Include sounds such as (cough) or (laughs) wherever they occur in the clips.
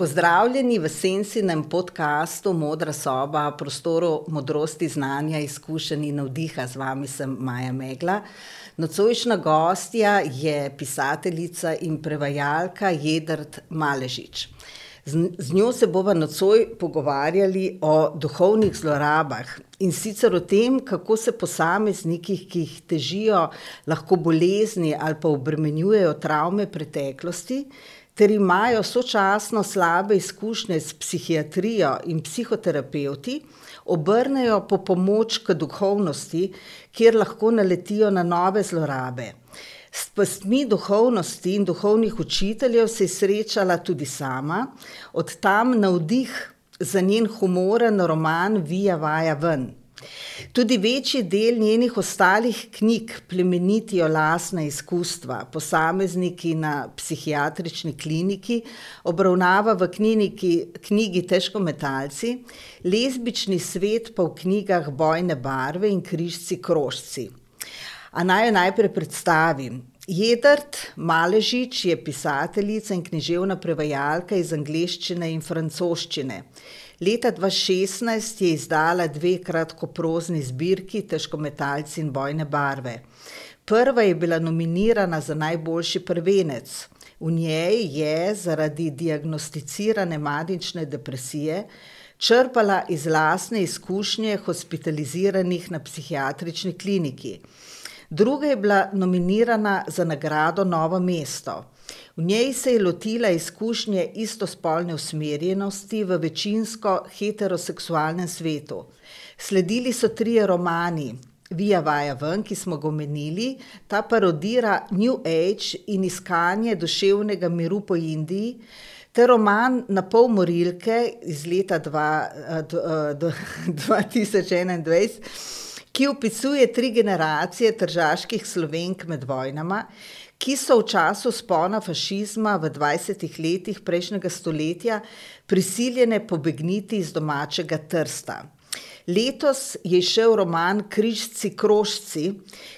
Pozdravljeni v Sensinem podkastu Modra soba, prostoru modrosti, znanja, izkušenj in navdiha. Z vami sem Maja Megla. Nocojšnja gostja je pisateljica in prevajalka Jedrt Maležič. Z njo se bomo nocoj pogovarjali o duhovnih zlorabah in sicer o tem, kako se posamezniki, ki jih težijo lahko bolezni ali pa obremenjujejo travme preteklosti, ter imajo sočasno slabe izkušnje s psihiatrijo in psihoterapeuti, obrnejo po pomoč k duhovnosti, kjer lahko naletijo na nove zlorabe. S pastmi duhovnosti in duhovnih učiteljev se je srečala tudi sama, od tam navdih za njen humoren roman Vija Vaja ven. Tudi večji del njenih ostalih knjig plemenitijo lastna izkustva. Posamezniki na psihiatrični kliniki obravnava v knjigi, knjigi Težko metalci, lezbični svet pa v knjigah Bojne barve in križci krožci. A naj jo najprej predstavim. Jedrt Maležič je pisateljica in književna prevajalka iz angleščine in francoščine. Leta 2016 je izdala dve kratkoprozni zbirki Težkometalci in bojne barve. Prva je bila nominirana za najboljši prvenec. V njej je zaradi diagnosticirane manične depresije črpala iz lastne izkušnje hospitaliziranih na psihiatrični kliniki. Druga je bila nominirana za nagrado Novo mesto. V njej se je lotila izkušnje istospolne usmerjenosti v večinsko heteroseksualnem svetu. Sledili so trije romani. Vija Vaja ven, ki smo ga omenili, ta parodira New Age in iskanje duševnega miru po Indiji, ter roman Na pol morilke iz leta 2021, ki opisuje tri generacije tržaških slovenk med vojnama ki so v času spona fašizma v dvajsetih letih prejšnjega stoletja prisiljene pobegniti iz domačega Trsta. Letos je izšel roman Križci krožci,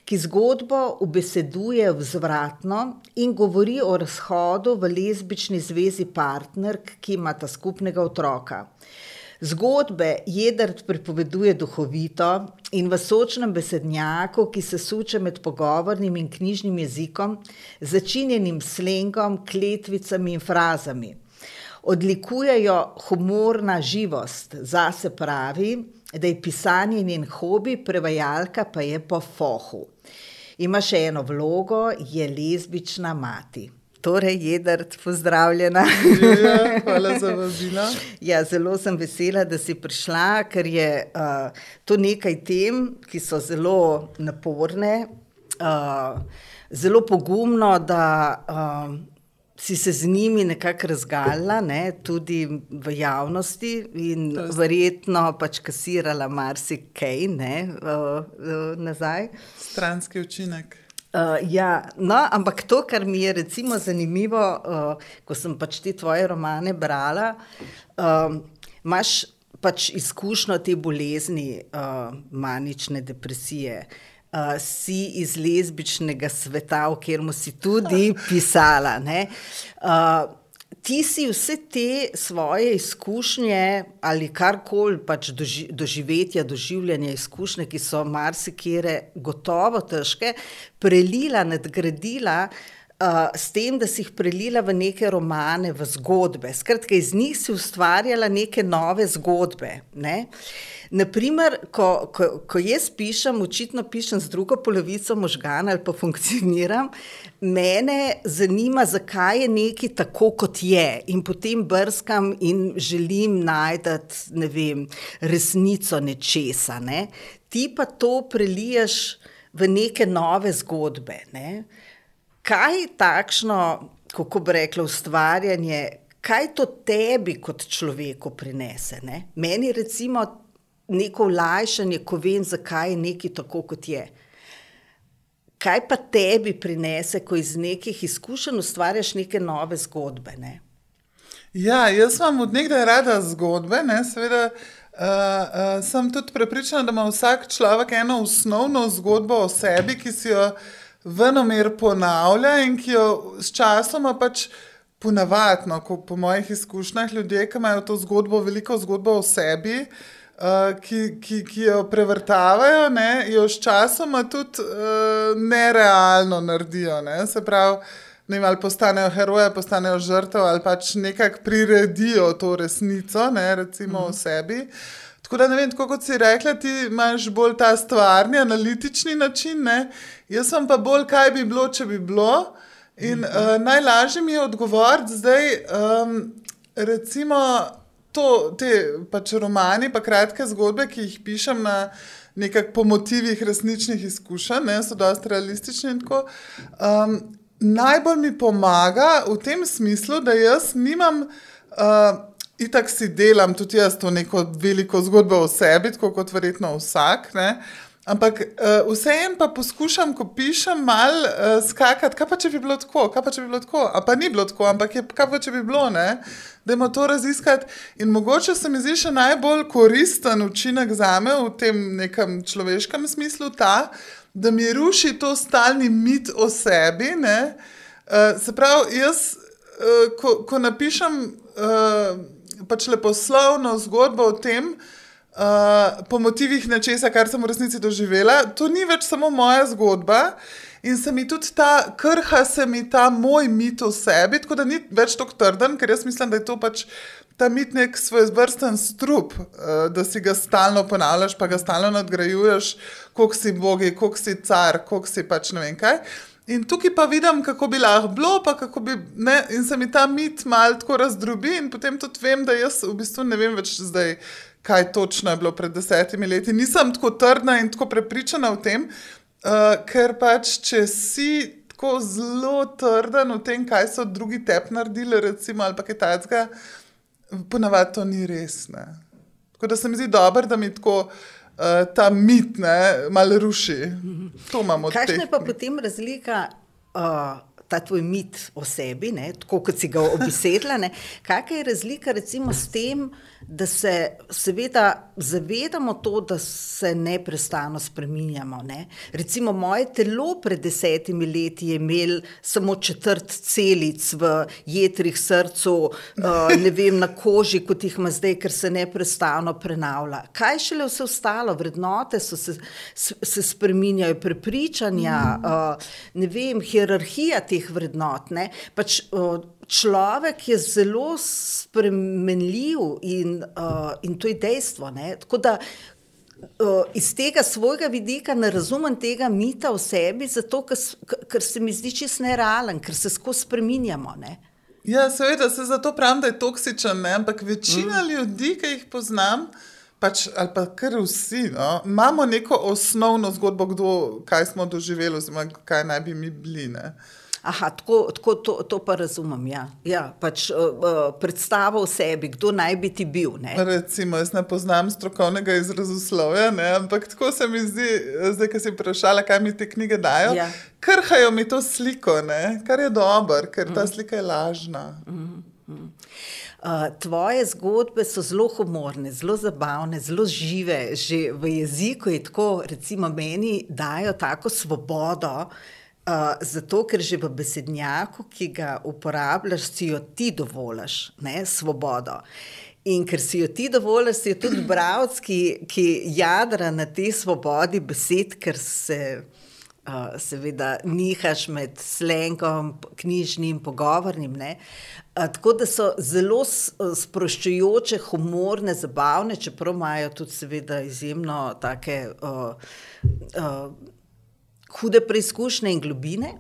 ki zgodbo ubeseduje vzvratno in govori o razhodu v lezbični zvezi partnerk, ki imata skupnega otroka. Zgodbe Jedrt pripoveduje duhovito in v sočnem besednjaku, ki se suče med pogovornim in knjižnim jezikom, začinjenim slengom, kletvicami in frazami. Odlikujejo humorna živost, zase pravi, da je pisanje njen hobi, prevajalka pa je po fohu. Ima še eno vlogo, je lezbična mati. Torej, jedrt, pozdravljena. Ja, hvala za vabilo. Ja, zelo sem vesela, da si prišla, ker je uh, to nekaj tem, ki so zelo naporne, uh, zelo pogumno, da uh, si se z njimi nekako razgalila, ne, tudi v javnosti in verjetno pač kasirala marsikaj uh, uh, nazaj. Stranski učinek. Uh, ja, no, ampak to, kar mi je recimo zanimivo, uh, ko sem pač te tvoje romane brala, uh, imaš pač izkušnjo te bolezni, uh, manične depresije. Uh, si iz lezbičnega sveta, v katerem si tudi (laughs) pisala. Uh, ti si vse te svoje izkušnje ali karkoli pač doži, doživetja, doživljanja, izkušnje, ki so marsikere gotovo težke, prelila, nadgradila. Uh, s tem, da si jih prelila v neke romane, v zgodbe. Skratka, iz njih si ustvarjala neke nove zgodbe. Ne? Uh, Naprimer, ko, ko, ko jaz pišem, očitno pišem z drugo polovico možgana ali pa funkcioniram, mene zanima, zakaj je nekaj tako, kot je. In potem brskam in želim najti ne vem, resnico nečesa. Ne? Ti pa to preliješ v neke nove zgodbe. Ne? Kaj takšno, kako bi rekla, ustvarjanje? Kaj to tebi kot človeku prinese? Ne? Meni, recimo, neko olajšanje, ko vem, zakaj je nekaj tako, kot je. Kaj pa tebi prinese, ko iz nekih izkušenj ustvarjaš neke nove zgodbe? Ne? Ja, jaz imam od nekdaj rada zgodbe, ne? seveda. Uh, uh, sem tudi prepričana, da ima vsak človek eno osnovno zgodbo o sebi, ki si jo venomer ponavlja in ki jo s časoma pač ponavadno, po mojih izkušnjah, ljudje, ki imajo to zgodbo, veliko zgodbo o sebi. Uh, ki, ki, ki jo prevrtavajo, ne, jo sčasoma tudi uh, nerealno naredijo. Ne. Se pravi, ne vem, ali postanejo heroje, postanejo žrtve ali pač nekako priredijo to resnico, ne, recimo mm -hmm. o sebi. Tako da ne vem, tako kot si rekla, ti imaš bolj ta stvarni, analitični način, ne. jaz sem pa bolj, kaj bi bilo, če bi bilo. In mm -hmm. uh, najlažje mi je odgovoriti zdaj, um, recimo, to, te pač romani, pa kratke zgodbe, ki jih pišem na nekakšnih po motivih resničnih izkušenj, ne, so dosta realistični in tako. Um, najbolj mi pomaga v tem smislu, da jaz nimam, uh, itak si delam tudi jaz to neko veliko zgodbo o sebi, tako kot verjetno vsak. Ne? Ampak uh, vseeno pa poskušam, ko pišem, malo uh, skakati, kaj pa če bi bilo tako, kaj pa če bi bilo tako, a pa ni bilo tako, ampak je, kaj pa če bi bilo, ne? da imamo to raziskati. In mogoče se mi zdi še najbolj koristen učinek za me v tem nekem človeškem smislu ta, da mi ruši to stalni mit o sebi. Uh, se pravi, jaz, uh, ko, ko napišem uh, pač leposlovno zgodbo o tem, uh, po motivih nečesa, kar sem v resnici doživela, to ni več samo moja zgodba. In se mi tudi ta, krha se mi ta moj mit o sebi, tako da ni več tako trden, ker jaz mislim, da je to pač ta mit nek svoj vrsten strup, uh, da si ga stalno ponavljaš, pa ga stalno nadgrajuješ, koliko si bogi, koliko si car, koliko si pač ne vem kaj. In tukaj pa vidim, kako bi lahko bilo, bi. Ne, in se mi ta mit malo tako razdrobi, in potem tudi vem, da jaz v bistvu ne vem več zdaj, kaj točno je bilo pred desetimi leti. Nisem tako trdna in tako prepričana v tem, uh, ker pač če si. Zelo trden v tem, kaj so drugi tep naredili, recimo, ali pa kaj takega, ponavadi to ni res. Ne. Tako da se mi zdi dobro, da mi tako uh, ta mit ne, malo ruši. To imamo. Kakšna je pa potem razlika? Uh, Ta tvoj mit o sebi, ne, tako kot si ga obisedla. Kakšna je razlika recimo s tem, da se seveda zavedamo to, da se neprestano spreminjamo. Ne? Recimo, moje telo pred desetimi leti je imelo samo četrt celic v jedrih srcu, uh, ne vem, na koži, kot jih ima zdaj, ker se neprestano prenavlja. Kaj šele vse ostalo, vrednote so se, se spreminjajo, prepričanja, uh, ne vem, hierarhija teh vrednot. Pač, uh, človek je zelo spremenljiv in, in to je dejstvo. Ne? Tako da iz tega svojega vidika ne razumem tega mita o sebi, zato ker, ker se mi zdi čist nerealen, ker se skozi spreminjamo. Ne? Ja, seveda se zato pravim, da je toksičen, ne? ampak večina mm. ljudi, ki jih poznam. Pač, ali pa kar vsi, no? imamo neko osnovno zgodbo, kdo, kaj smo doživeli, oziroma kaj naj bi mi bili. Uh, Aha, tako, tako to, to pa razumem. Ja. Ja, pač, uh, uh, predstava o sebi, kdo naj bi ti bil. Ne? Recimo, jaz ne poznam strokovnega izrazoslovja, ampak tako se mi zdi, zdaj, ki si vprašala, kaj mi te knjige dajo. Ja. Krhajo mi to sliko, ne? kar je dobro, ker ta mm. slika je lažna. Mm. Uh, tvoje zgodbe so zelo humorne, zelo zabavne, zelo žive. Že v jeziku je tako, recimo, meni dajo tako svobodo, uh, Uh, zato, ker že v besednjaku, ki ga uporabljaš, si jo ti dovoliš, ne svobodo. In ker si jo ti dovoliš, si tudi (clears throat) bralec, ki, ki jadra na tej svobodi besed, ker se uh, seveda nihaš med slengom, knjižnim, pogovornim. Uh, tako da so zelo sproščujoče, humorne, zabavne, čeprav imajo tudi seveda izjemno take. Uh, uh, hude preizkušnje in globine.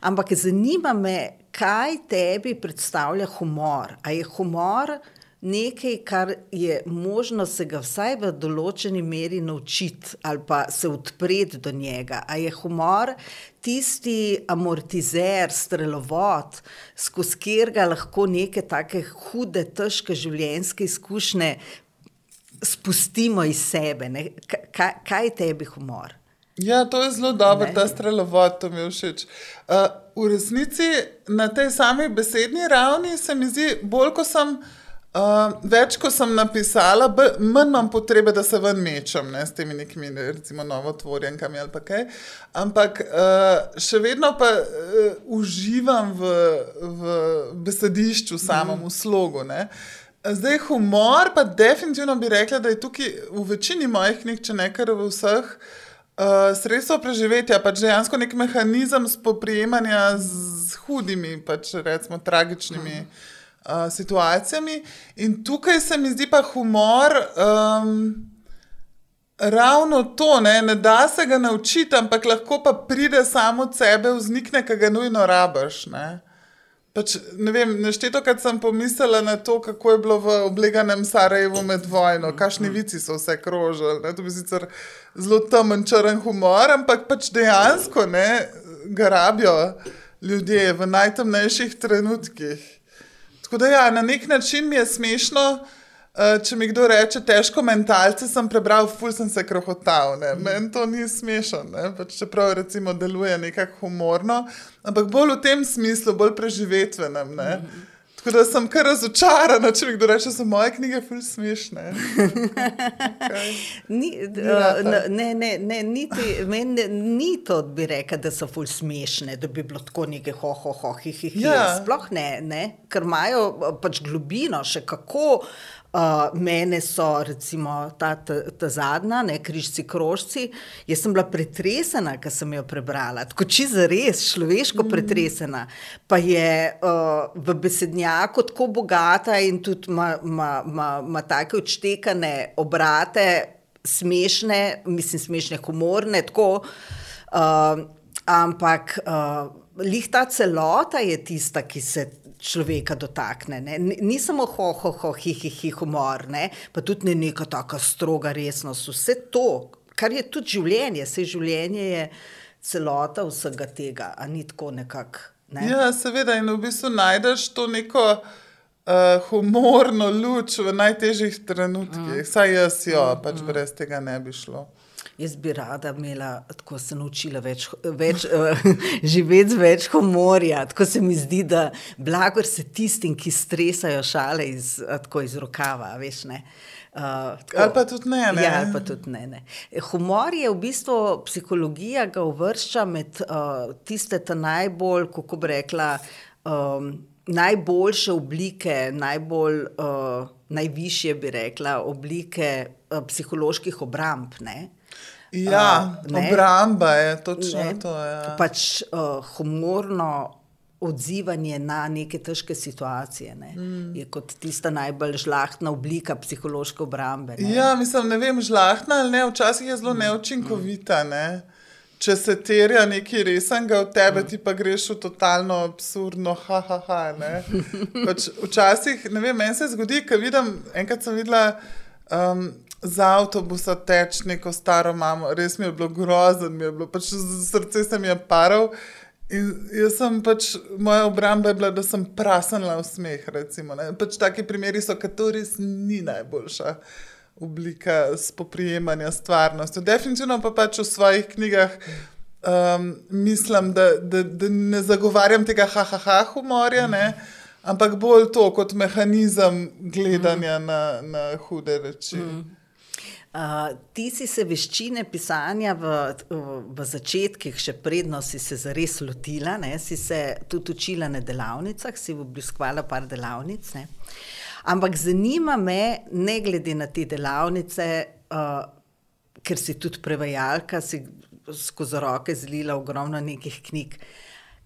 Ampak zanima me, kaj tebi predstavlja humor. A je humor nekaj, kar je možno se ga vsaj v določeni meri naučiti ali pa se odpreti do njega. A je humor tisti amortizer, strelovod, skozi katerega lahko neke take hude, težke življenjske izkušnje spustimo iz sebe. Kaj, kaj je tebi humor? Ja, to je zelo dobro, ta strelovod, to mi je všeč. Uh, v resnici na tej sami besedni ravni se mi zdi, bolj ko sem Uh, več, ko sem napisala, manj imam potrebe, da se ven mečem ne, s temi nekimi, recimo, novotvorjenkami ali kaj. Ampak uh, še vedno pa uh, uživam v, v besedišču, samem mm. v slogu. Ne. Zdaj, humor, pa definitivno bi rekla, da je tukaj v večini mojih knjig, če ne kar v vseh, uh, sredstvo preživetja, pač dejansko nek mehanizem spoprijemanja z hudimi, pač recimo tragičnimi. Mm situacijami. In tukaj se mi zdi pa humor um, ravno to, ne? ne da se ga naučiti, ampak lahko pa pride samo od sebe, vznikne, ki ga nujno rabiš. Ne? Pač, ne vem, nešteto, kad sem pomislila na to, kako je bilo v obleganem Sarajevu med vojno, kakšni vici so vse krožili. To bi sicer zelo temen črn humor, ampak pač dejansko ne, ga rabijo ljudje v najtemnejših trenutkih. Tako da, ja, na nek način mi je smešno, uh, če mi kdo reče, težko mentalce sem prebral, ful sem se krohotal. Mm. Meni to ni smešno, pač čeprav recimo deluje nekako humorno, ampak bolj v tem smislu, bolj preživetvenem. Mm. Tako da sem kar razočarana, če mi kdo reče, da so moje knjige ful smešne. Okay. (laughs) Ni, uh, ne, ne, ne, niti, meni ni to, bi rekel, da so ful smešne, da bi bilo tako nekaj ho, ho, ho, hi, hi, hi. Ja. Sploh ne, ne, ker imajo pač globino še kako. Uh, mene so, recimo, ta, ta, ta zadnja, ne križci, krožci. Jaz sem bila pretresena, ko sem jo prebrala, tako čisto res, človeško mm. pretresena. Pa je uh, v besednjaku tako bogata in tudi ima take odštekane obrate, smešne, mislim, smešne, humorne. Tako, uh, ampak uh, lih ta celota je tista, ki se človeka dotakne. Ne? Ni samo ho, ho, ho, hi, hi, hi, humor, ne? pa tudi ne neka tako stroga resnost. Vse to, kar je tudi življenje, vse življenje je celota vsega tega, a ni tako nekako. Ne? Ja, seveda, in v bistvu najdeš to neko uh, humorno luč v najtežjih trenutkih. Mm. Saj jaz jo, mm. pač mm. brez tega ne bi šlo. Jaz bi rada imela, tako se naučila več, več uh, (laughs) živeti z več humorja. Tako se mi zdi, da blagor se tistim, ki stresajo šale iz, tako, iz rokava, veš ne. Uh, ali pa tudi ne. ne? Ja, ali pa tudi ne, ne. Humor je v bistvu psihologija, ga uvršča med uh, tiste najbolj, kako bi rekla, um, najboljše oblike, najbolj, uh, najvišje bi rekla, oblike uh, psiholoških obramb. Ne? Ja, uh, obramba je točno ne, to. Ja. Pač uh, humorno odzivanje na neke težke situacije ne, mm. je kot tista najbolj žlahtna oblika psihološke obrambe. Ne. Ja, mislim, ne vem, žlahtna ali ne, včasih je zelo mm. neučinkovita. Ne. Če se terja nekaj resnega od tebe, mm. ti pa greš v totalno absurdno, ha, ha, ha. Pač včasih, ne vem, meni se zgodi, ker vidim, enkrat sem videla. Um, za avtobusa teč neko staro mamo, res mi je bilo grozno, mi je bilo pač srce se mi je paral. In jaz sem pač, moja obramba je bila, da sem prasenla v smeh. Recimo, pač taki primeri so, ker to res ni najboljša oblika spoprijemanja s stvarnostjo. Definitivno pa pač v svojih knjigah um, mislim, da, da, da ne zagovarjam tega ha-ha-ha humorja. Ne? Ampak bolj to kot mehanizem gledanja mm. na, na hude reči. Mm. Uh, ti si se veščine pisanja v, v, začetkih, še predno si se zares lotila, ne? si se tudi učila na delavnicah, si obiskvala par delavnic. Ne? Ampak zanima me, ne glede na te delavnice, uh, ker si tudi prevajalka, si skozi roke zlila ogromno nekih knjig.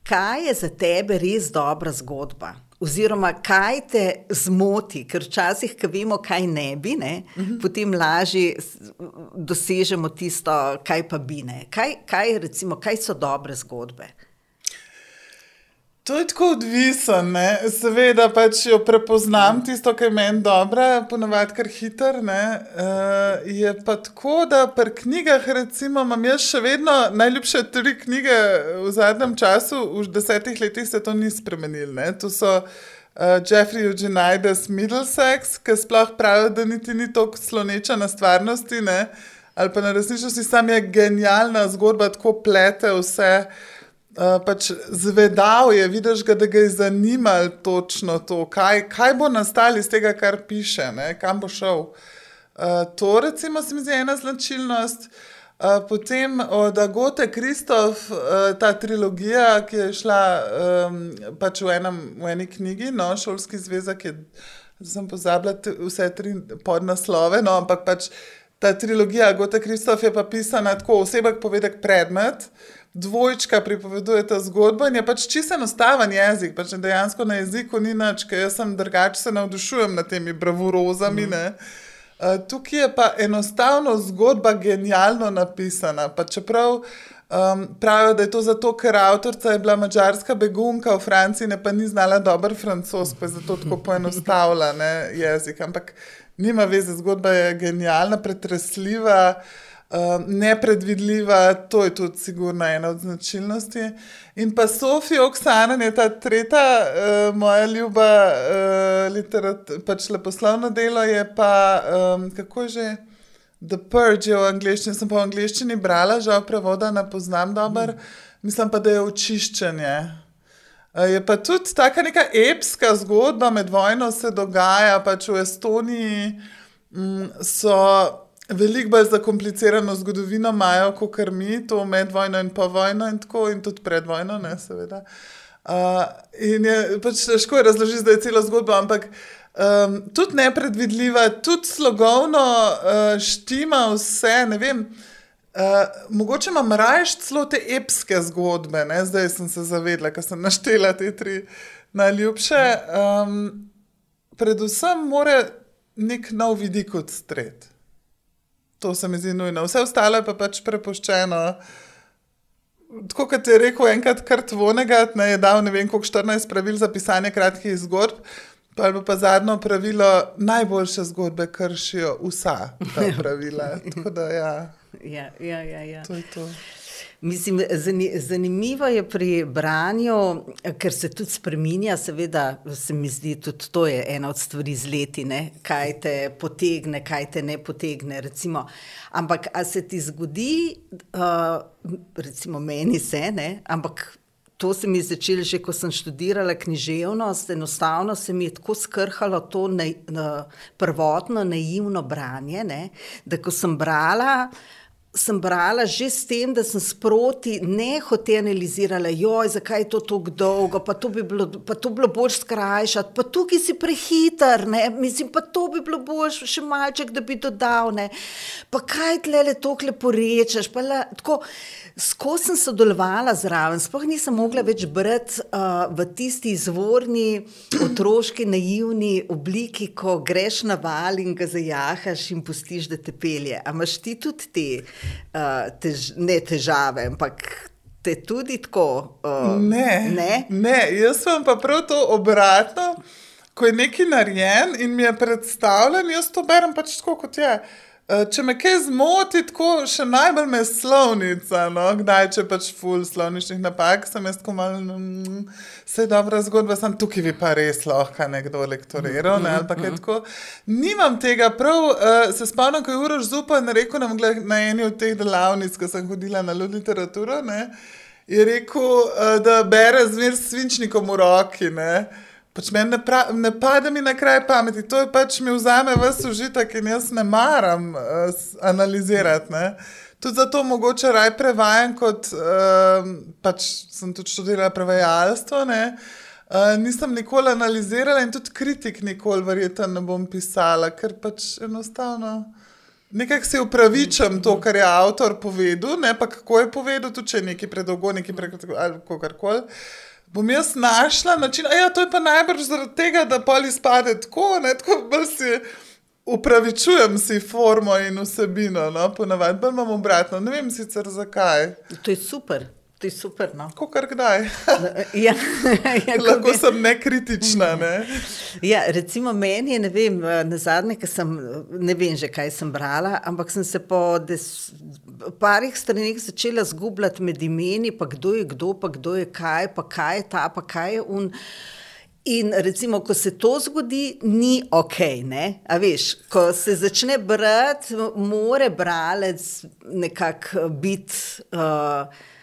Kaj je za tebe res dobra zgodba? Oziroma, kaj te zmoti, ker včasih, ko vemo, kaj ne bi, ne, uh mhm. -huh. potem lažje dosežemo tisto, kaj pa bi ne. Kaj, kaj, recimo, kaj so dobre zgodbe? To je tako odvisno, seveda pač jo prepoznam, tisto, kar je meni dobro, ponovadi kar hiter. Uh, je pa tako, da pri knjigah, recimo, imam jaz še vedno najljubše tri knjige v zadnjem času, v desetih letih se to ni spremenilo. To so uh, Jeffrey Eugenides Middlesex, ki sploh pravi, da niti ni tako sloneča na stvarnosti, ne? ali pa na resničnosti, sam je genialna zgodba, tako plete vse. Uh, pač zvedal je, vidiš, ga, da ga je zanimalo točno to, kaj, kaj bo nastalo iz tega, kar piše, ne, kam bo šel. Uh, to, recimo, se mi zdi ena značilnost. Uh, potem od Agote Kristof, uh, ta trilogija, ki je šla um, pač v, enem, v eni knjigi, no, Šolski zvezek, je, sem pozabila vse tri podnaslove, no, ampak pač ta trilogija Agote Kristof je pa pisana tako osebek povedek predmet dvojčka pripoveduje ta zgodba in je pač čisto enostaven jezik, pač dejansko na jeziku ni nič, ker jaz sem drugače se navdušujem nad temi bravurozami. Mm. Uh, tukaj je pa enostavno zgodba genialno napisana. Pa čeprav um, pravijo, da je to zato, ker avtorica je bila mačarska begunka v Franciji, ne pa ni znala dobro francosko, pa je zato tako poenostavila jezik. Ampak nima veze, zgodba je genialna, pretresljiva. Um, nepredvidljiva, to je tudi sigurno ena od značilnosti. In pa Sofija Oksana je ta tretja, uh, moja ljuba uh, literatura, pač leposlovno delo je pa, um, kako je že, The Purge v angleščini, sem pa v angleščini brala, žal prevoda ne poznam dobro, mm. mislim pa, da je očiščenje. Uh, je pa tudi taka neka epska zgodba med vojno se dogaja, pač v Estoniji um, so veliko bolj zakomplicirano zgodovino imajo, kot mi, to med vojno in po vojno, in tako in tudi pred vojno, ne, seveda. Uh, in je pač težko razložiti, da je cela zgodba, ampak um, tudi nepredvidljiva, tudi slogovno uh, štima vse. Ne vem, uh, mogoče imam raje celo te epske zgodbe, ne? zdaj sem se zavedla, ker sem naštela te tri najljubše. Um, predvsem mora nek nov vidik odstreti. To se mi zdi nujno. Vse ostalo je pa pač prepuščeno. Tako kot je rekel enkrat, kar tvonega, ne je dal ne vem koliko 14 pravil za pisanje kratkih zgodb. Pa je pa zadnjo pravilo, najboljše zgodbe kršijo vsa ta (laughs) pravila. Tako da ja. Ja, ja, ja, ja. To je to. Mislim, zanimivo je pri branju, ker se tudi spremenja, seveda, se mi zdi, tudi to je ena od stvari z leti, ne? kaj te potegne, kaj te ne potegne. Recimo. Ampak, a se ti zgodi, uh, recimo, meni se, ne? ampak. To se mi je začelo že, ko sem študirala književnost. Enostavno se mi je tako skrhalo to ne, na, prvotno naivno branje, ne? da ko sem brala, uh, sem brala že s tem, da sem sproti ne hotel analizirati, zakaj je to tako dolgo, pa to bi bilo, pa to bilo bolj skrajšati, pa tukaj si prehiter, ne? mislim, pa to bi bilo bolj še malček, da bi dodal. Ne? Pa kaj tle le tokle porečeš? Skozi sem sodelovala zraven, sploh nisem mogla več brati uh, v tisti izvorni, otroški, naivni obliki, ko greš na val in ga zajahaš in pustiš, da te pelje. Ampak ti tudi te, uh, tež, ne težave, ampak te tudi tako. Uh, ne, ne? ne, jaz sem pa prav to obratno. Ko je nekaj narejen in mi je predstavljen, jaz to berem pač tako, kot je. Eh, če me kaj zmoti, tako še najbolj me slovnica, no? kdaj če pač ful slovničnih napak, sem jaz tako malo, mm, vse je dobra zgodba, sem tukaj bi pa res lahko nekdo lektoriral, ne? ali pa kaj tako. Nimam tega, prav uh, se spomnim, ko je Uroš Zupan rekel nam na eni od teh delavnic, ko sem hodila na ljud literaturo, ne? je rekel, uh, da bere zmer s svinčnikom v roki, ne? Pač meni ne, ne pade mi na kraj pameti, to je pač mi vzame vse užitek in jaz ne maram uh, analizirati. Ne? Tudi zato mogoče raj prevajam, kot uh, pač sem tudi študirala prevajalstvo. Uh, nisem nikoli analizirala in tudi kritik nikoli, verjetno, ne bom pisala, ker pač enostavno. Nekaj si upravičam to, kar je avtor povedal, ne pa kako je povedal, tudi če je nekaj predolgo, nekaj prekratko ali kako koli bom jaz našla način. Ja, to je pa najbrž zaradi tega, da poli spade tako, ne tako, da si upravičujem si formo in vsebino. No? Ponavadi pa imam obratno, ne vem sicer zakaj. To je super. To je super. No? Ko kar kdaj. (laughs) ja, ja, Lahko bi... sem nekritična. Ne? ja, recimo meni je, ne vem, na zadnje, ki sem, ne vem že kaj sem brala, ampak sem se po des, parih stranih začela zgubljati med imeni, pa kdo je kdo, pa kdo je kaj, pa kaj je ta, pa kaj je un. In recimo, ko se to zgodi, ni ok. Veš, ko se začne brati, mora bralec nekako biti. Uh,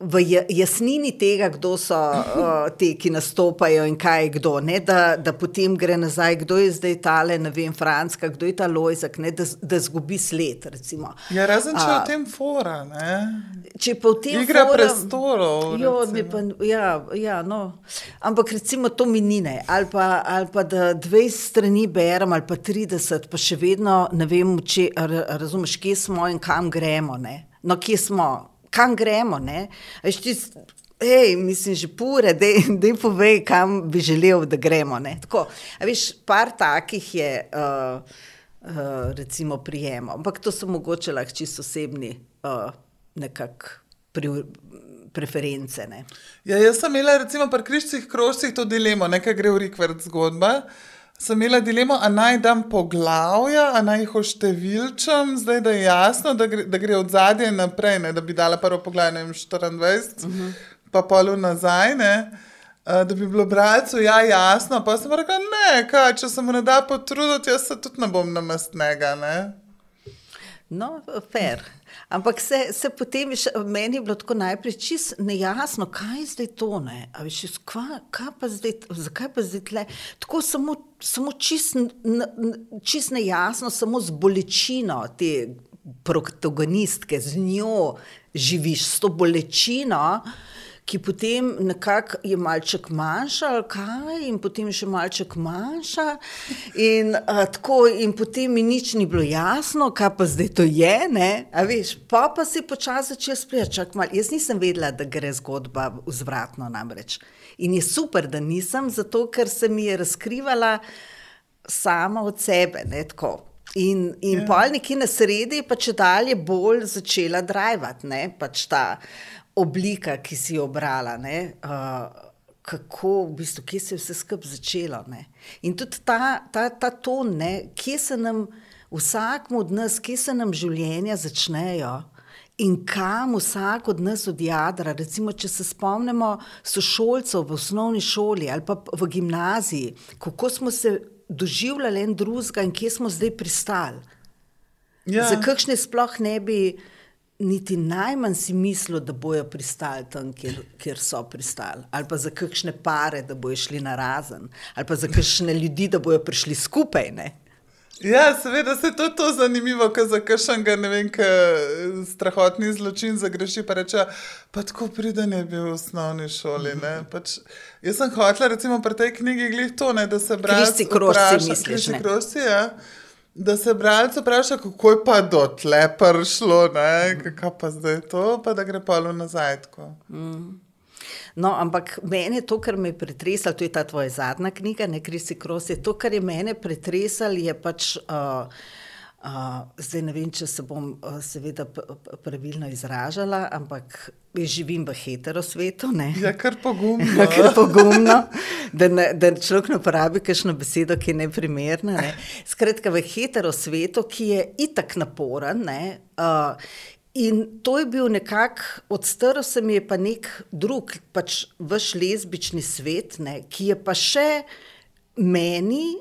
v jasnini tega, kdo so uh, (laughs) ti, ki nastopajo in kaj je kdo. Ne, da, da potem gre nazaj, kdo je zdaj tale, ne vem, Franska, kdo je ta Lojzak, ne, da, da zgubi sled. Recimo. Ja, razen če je v tem fora. Ne? Če pa v tem Igra fora, prestolov. Jo, pa, ja, ja, no. Ampak recimo to minine, ali pa, ali pa da 20 strani berem, ali pa 30, pa še vedno ne vem, če ra- razumeš, kje smo in kam gremo. Ne? No, kje smo, kam gremo. veš, ti Hej, mislim, že pure, da jim povej, kam bi želel, da gremo. ne. Tako, veš, par takih je, uh, uh, recimo, prijemov, ampak to so mogoče lahko čisto osebni, uh, nekako pri, preference. Ne. Ja, jaz sem imela, recimo, pri križcih krožcih to dilemo, nekaj gre v rikvert zgodba. Sem imela dilemo, a naj dam poglavja, a naj jih oštevilčam, zdaj da je jasno, da gre, da gre od zadaj naprej, ne, da bi dala prvo poglavje, ne vem, 24, uh -huh. pa polu nazaj, ne, a, da bi bilo bralcu ja jasno, pa sem rekla, ne, kaj, če se mu ne da potruditi, jaz se tudi ne bom namestnega, ne. No, fair. Ampak se, se potem, še, meni je bilo tako najprej čisto nejasno, kaj je zdaj to. Ne? A veš, kva, kaj pa zdaj, zakaj pa zdaj tle? Tako samo, samo čisto čist nejasno, samo z bolečino te protagonistke, z njo živiš, s to bolečino. Ki potem nekako je malček manjša, ali kaj, in potem še malček manjša. In, a, tako, in potem mi nič ni bilo jasno, kaj pa zdaj to je. ne. A veš, pa pa si počasi začel sprejeti. Jaz nisem vedela, da gre zgodba vzvratno namreč. In je super, da nisem, zato ker se mi je razkrivala sama od sebe. Ne, tako. In, in Ja. pol nekje na sredi pa če dalje bolj začela drivati, ne, pač ta oblika, ki si jo obrala. Ne, uh, kako, v bistvu, kje se je vse skupaj začelo. Ne. In tudi ta, ta, ta ton, ne, kje se nam, vsakmu od nas, kje se nam življenja začnejo. In kam vsak od nas odjadra, recimo, če se spomnimo sošolcev v osnovni šoli ali pa v gimnaziji, kako smo se doživljali en drugega in kje smo zdaj pristali. Ja. Za kakšne sploh ne bi niti najmanj si mislil, da bojo pristali tam, kjer, kjer so pristali. Ali pa za kakšne pare, da bojo šli na razen, ali pa za kakšne ljudi, da bojo prišli skupaj. Ne? Ja, seveda se to, to zanimivo, ko za kakšnega, ne vem, strahotni zločin zagreši, pa reče, pa tako priden je bil v osnovni šoli. ne." Pač, jaz sem hotela, recimo pri tej knjigi, glih to, ne, da se bralec Križci krožci vpraša- misliš, križci ne? krožci, ja. Da se bralec vpraša, kako je pa do tle prišlo, kako pa zdaj to, pa da gre polo nazaj. Tako. No, ampak meni je to, kar me je pretresalo, to je ta tvoja zadnja knjiga, ne Krisi Kros, je to, kar je mene pretresalo, je pač. Uh, zdaj ne vem, če se bom seveda pravilno izražala, ampak živim v heterosvetu. Ne? Ja, kar pogumno. (laughs) Ja, ker je pogumno, da, ne, da človek ne uporabi kakšno besedo, ki je neprimerna. Ne. Skratka, v heterosvetu, ki je itak naporen. Ne, uh, in to je bil nekako, odstrl se mi je pa nek drug, pač vaš lezbični svet, ne, ki je pa še meni.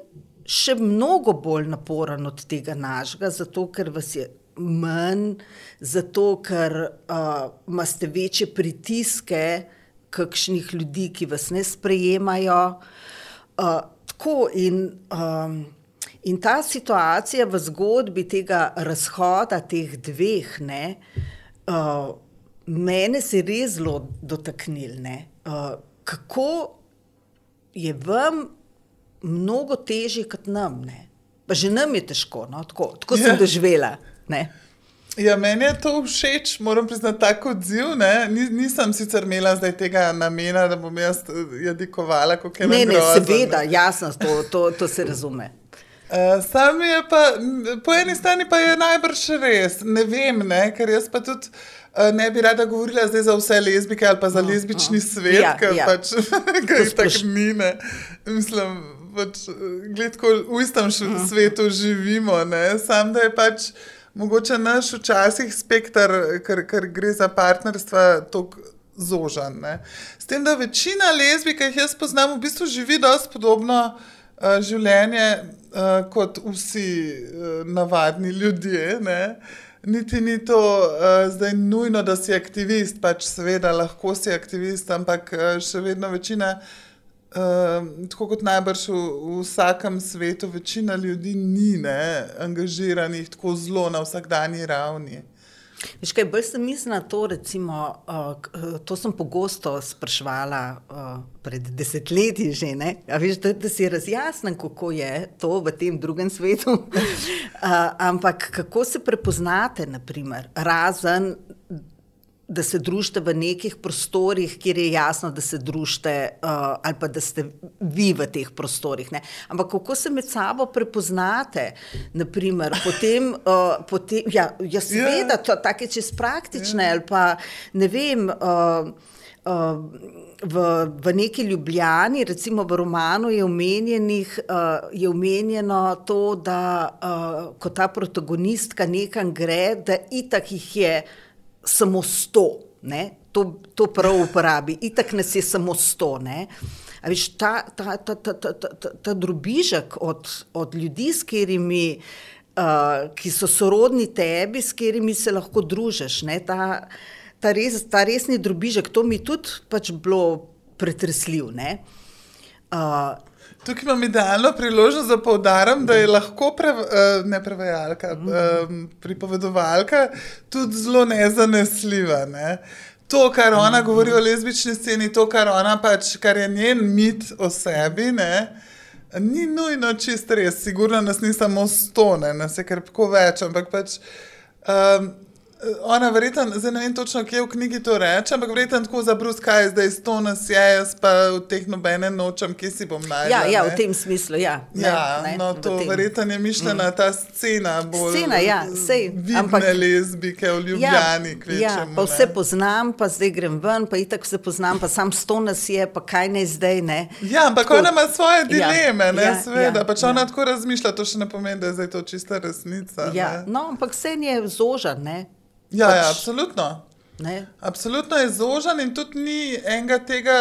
Še mnogo bolj naporen od tega našega, zato ker vas je manj, zato ker uh, imate večje pritiske, kakšnih ljudi, ki vas ne sprejemajo. Uh, tako in, um, in ta situacija v zgodbi tega razhoda teh dveh, ne, uh, mene se je res zelo dotaknil. ne. Uh, kako je vam mnogo težje kot nam. Ne. Pa že nam je težko, no? tako, tako sem Ja. doživela. Ne. Ja, meni je to všeč, moram priznati, tako odziv. ne. Ni, nisem sicer imela zdaj tega namena, da bom jaz eh, jadikovala, kako je Ne, ne, grozno, seveda, jasno, to, to, to se razume. Uh, Sam je pa, po eni strani pa je najbrž res, ne vem, ne, ker jaz pa tudi uh, ne bi rada govorila zdaj za vse lezbike ali pa za lezbični svet, Ja, ker ja. pač (laughs) ker je tako ni, ne. Mislim, pač, gled, ko v istem š- svetu živimo, ne, sam da je pač mogoče naš včasih spektr, ker, ker gre za partnerstva, tako zožan. Ne. S tem, da večina lezbik, ki jih jaz poznam, v bistvu živi dosti podobno uh, življenje uh, kot vsi uh, navadni ljudje. Ne. niti ni to uh, zdaj nujno, da si aktivist, pač seveda lahko si aktivist, ampak uh, še vedno večina. Uh, tako kot najbrž v, v vsakem svetu, večina ljudi ni ne, angažiranih tako zelo na vsakdanji ravni. Veš kaj, bolj sem mislila to, recimo, uh, to sem pogosto sprašvala uh, pred desetletji že, ne? A veš, da, da si razjasnem, kako je to v tem drugem svetu. uh, (laughs) ampak kako se prepoznate, naprimer, razen da se družite v nekih prostorih, kjer je jasno, da se družite, uh, ali pa da ste vi v teh prostorih. Ne? Ampak kako se med sabo prepoznate, naprimer, potem, uh, potem ja, ja, seveda, to je čez praktične, ali pa ne vem. Uh, Uh, v, v neki Ljubljani, recimo v romanu, je, uh, je omenjeno to, da uh, ko ta protagonistka nekam gre, da itak jih je samo sto, ne? to, to prav uporabi, itak nas je samo sto. Viš, ta, ta, ta, ta, ta, ta, ta drobižek od, od ljudi, s katerimi. Uh, ki so sorodni tebi, s katerimi se lahko družiš. Ta, ta, res, ta resni drobižek, to mi tudi pač bilo pretresljivo. Uh, Tukaj imam idealno priložnost, da povdarim, da je lahko pre, uh, ne prevajalka, um, pripovedovalka tudi zelo nezanesljiva. Ne? To, kar ona govori o lezbični sceni, to, kar, pač, kar je njen mit o sebi, ne? ni nujno čist res. Sigurno nas ni samo stone, nas je kar tako več, ampak pač. Um, Ona, verjetno, zdaj ne vem točno, kje v knjigi to reče, ampak verjetno tako za bruskaj, zdaj sto nas je, jaz pa v teh nobene nočem, kje si bom najdel. Ja, ja, v tem smislu, ja. Ne, ja, ne, no, to verjetno je mišljena mm. ta scena, bolj scena, ja, sej. Ampak lezbike v Ljubljani, ja, kvečemo, ja, pa vse ne. poznam, pa zdaj grem ven, pa itak vse poznam, pa sam sto nas je, pa kaj ne zdaj, ne. Ja, ampak tako, ona ima svoje ja, dileme, ja, ne, ja, sveda, ja, pač ja. ona tako razmišlja, to še ne pomeni, da je zdaj to čista resnica. Ja, ne. no, ampak vse je zožan, ne. Ja, ja, pač, ja absolutno. Ne? Absolutno je zožen in tudi ni enega tega,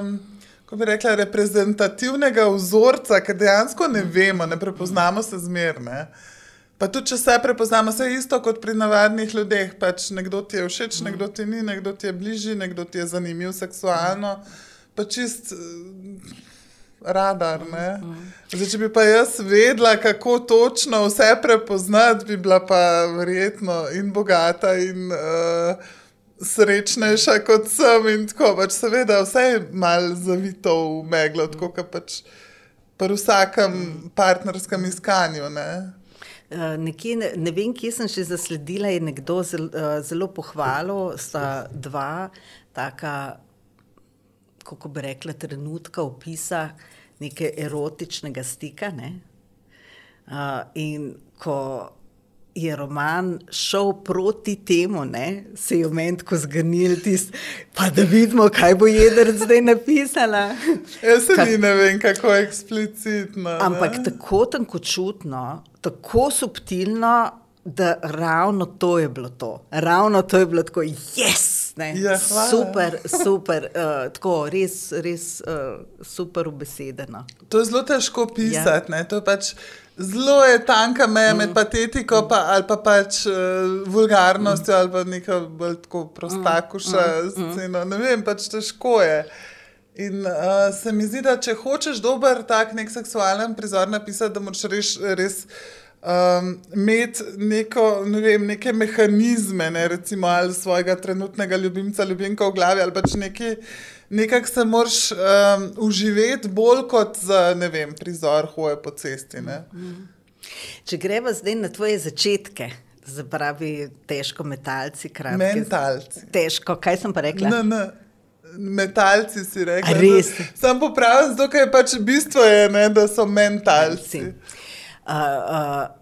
um, kako bi rekla, reprezentativnega vzorca, ker dejansko ne vemo, ne prepoznamo se zmerne. Pa tudi, če se prepoznamo, se je isto kot pri navadnih ljudeh. Pač nekdo ti je všeč, mm. nekdo ti ni, nekdo ti je bližji, nekdo ti je zanimiv seksualno. Pa čist. Radar. Zdaj, če bi pa jaz vedela, kako točno vse prepoznati, bi bila pa verjetno in bogata in uh, srečnejša kot sem. In tako pač seveda vse je mal zavito v meglo, tako kot pač pri vsakem partnerskem iskanju. Ne? Uh, nekje, ne, ne vem, kje sem še zasledila, je nekdo zelo, uh, zelo pohvalil, sta dva taka, kako bi rekla, trenutka opisa nekaj erotičnega stika. Ne? Uh, in ko je roman šel proti temu, ne, se je v meni tako zgrnil, pa da vidimo, kaj bo jedr zdaj napisala. (laughs) Jaz se ni ne vem, kako eksplicitno. Ampak ne? tako tanko čutno, tako subtilno da ravno to je bilo to. Ravno to je bilo tako, yes, ja, super, super, uh, tako res, res uh, super ubesedeno. To je zelo težko pisati. Ja. Pač zelo je tanka meja mm. med patetiko pa, ali pa pač uh, vulgarnostjo mm. ali pa neko bolj tako prostakuša mm. mm. sceno. Ne vem, pač težko je. In uh, se mi zdi, da če hočeš dober tak nek seksualen prizor napisati, da moraš res. res um, imeti neko, ne vem, neke mehanizme, ne, recimo ali svojega trenutnega ljubimca, ljubimka v glavi ali pač nekaj. Nekako se moraš um, uživeti bolj kot za ne vem, prizor hoje po cesti. Mm. Če gremo zdaj na tvoje začetke, zapravi težko metalci, kratki. Mentalci. Težko, kaj sem pa rekla? Ne, ne. Metalci si rekli. Sam popravim, zato je pač bistvo, je, ne, da so mentalci. Uh,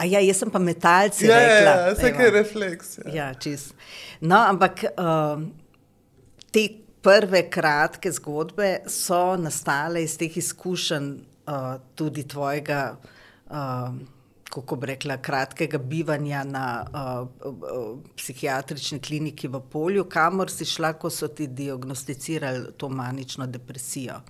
uh, ja, jaz sem pa metalc. Ja, ja, ja, vse je refleks. Ja. Ja, no, ampak uh, te prve kratke zgodbe so nastale iz teh izkušenj, uh, tudi tvojega, uh, kako bi rekla, kratkega bivanja na uh, uh, psihiatrični kliniki v Polju, kamor si šla, ko so ti diagnosticirali to manično depresijo.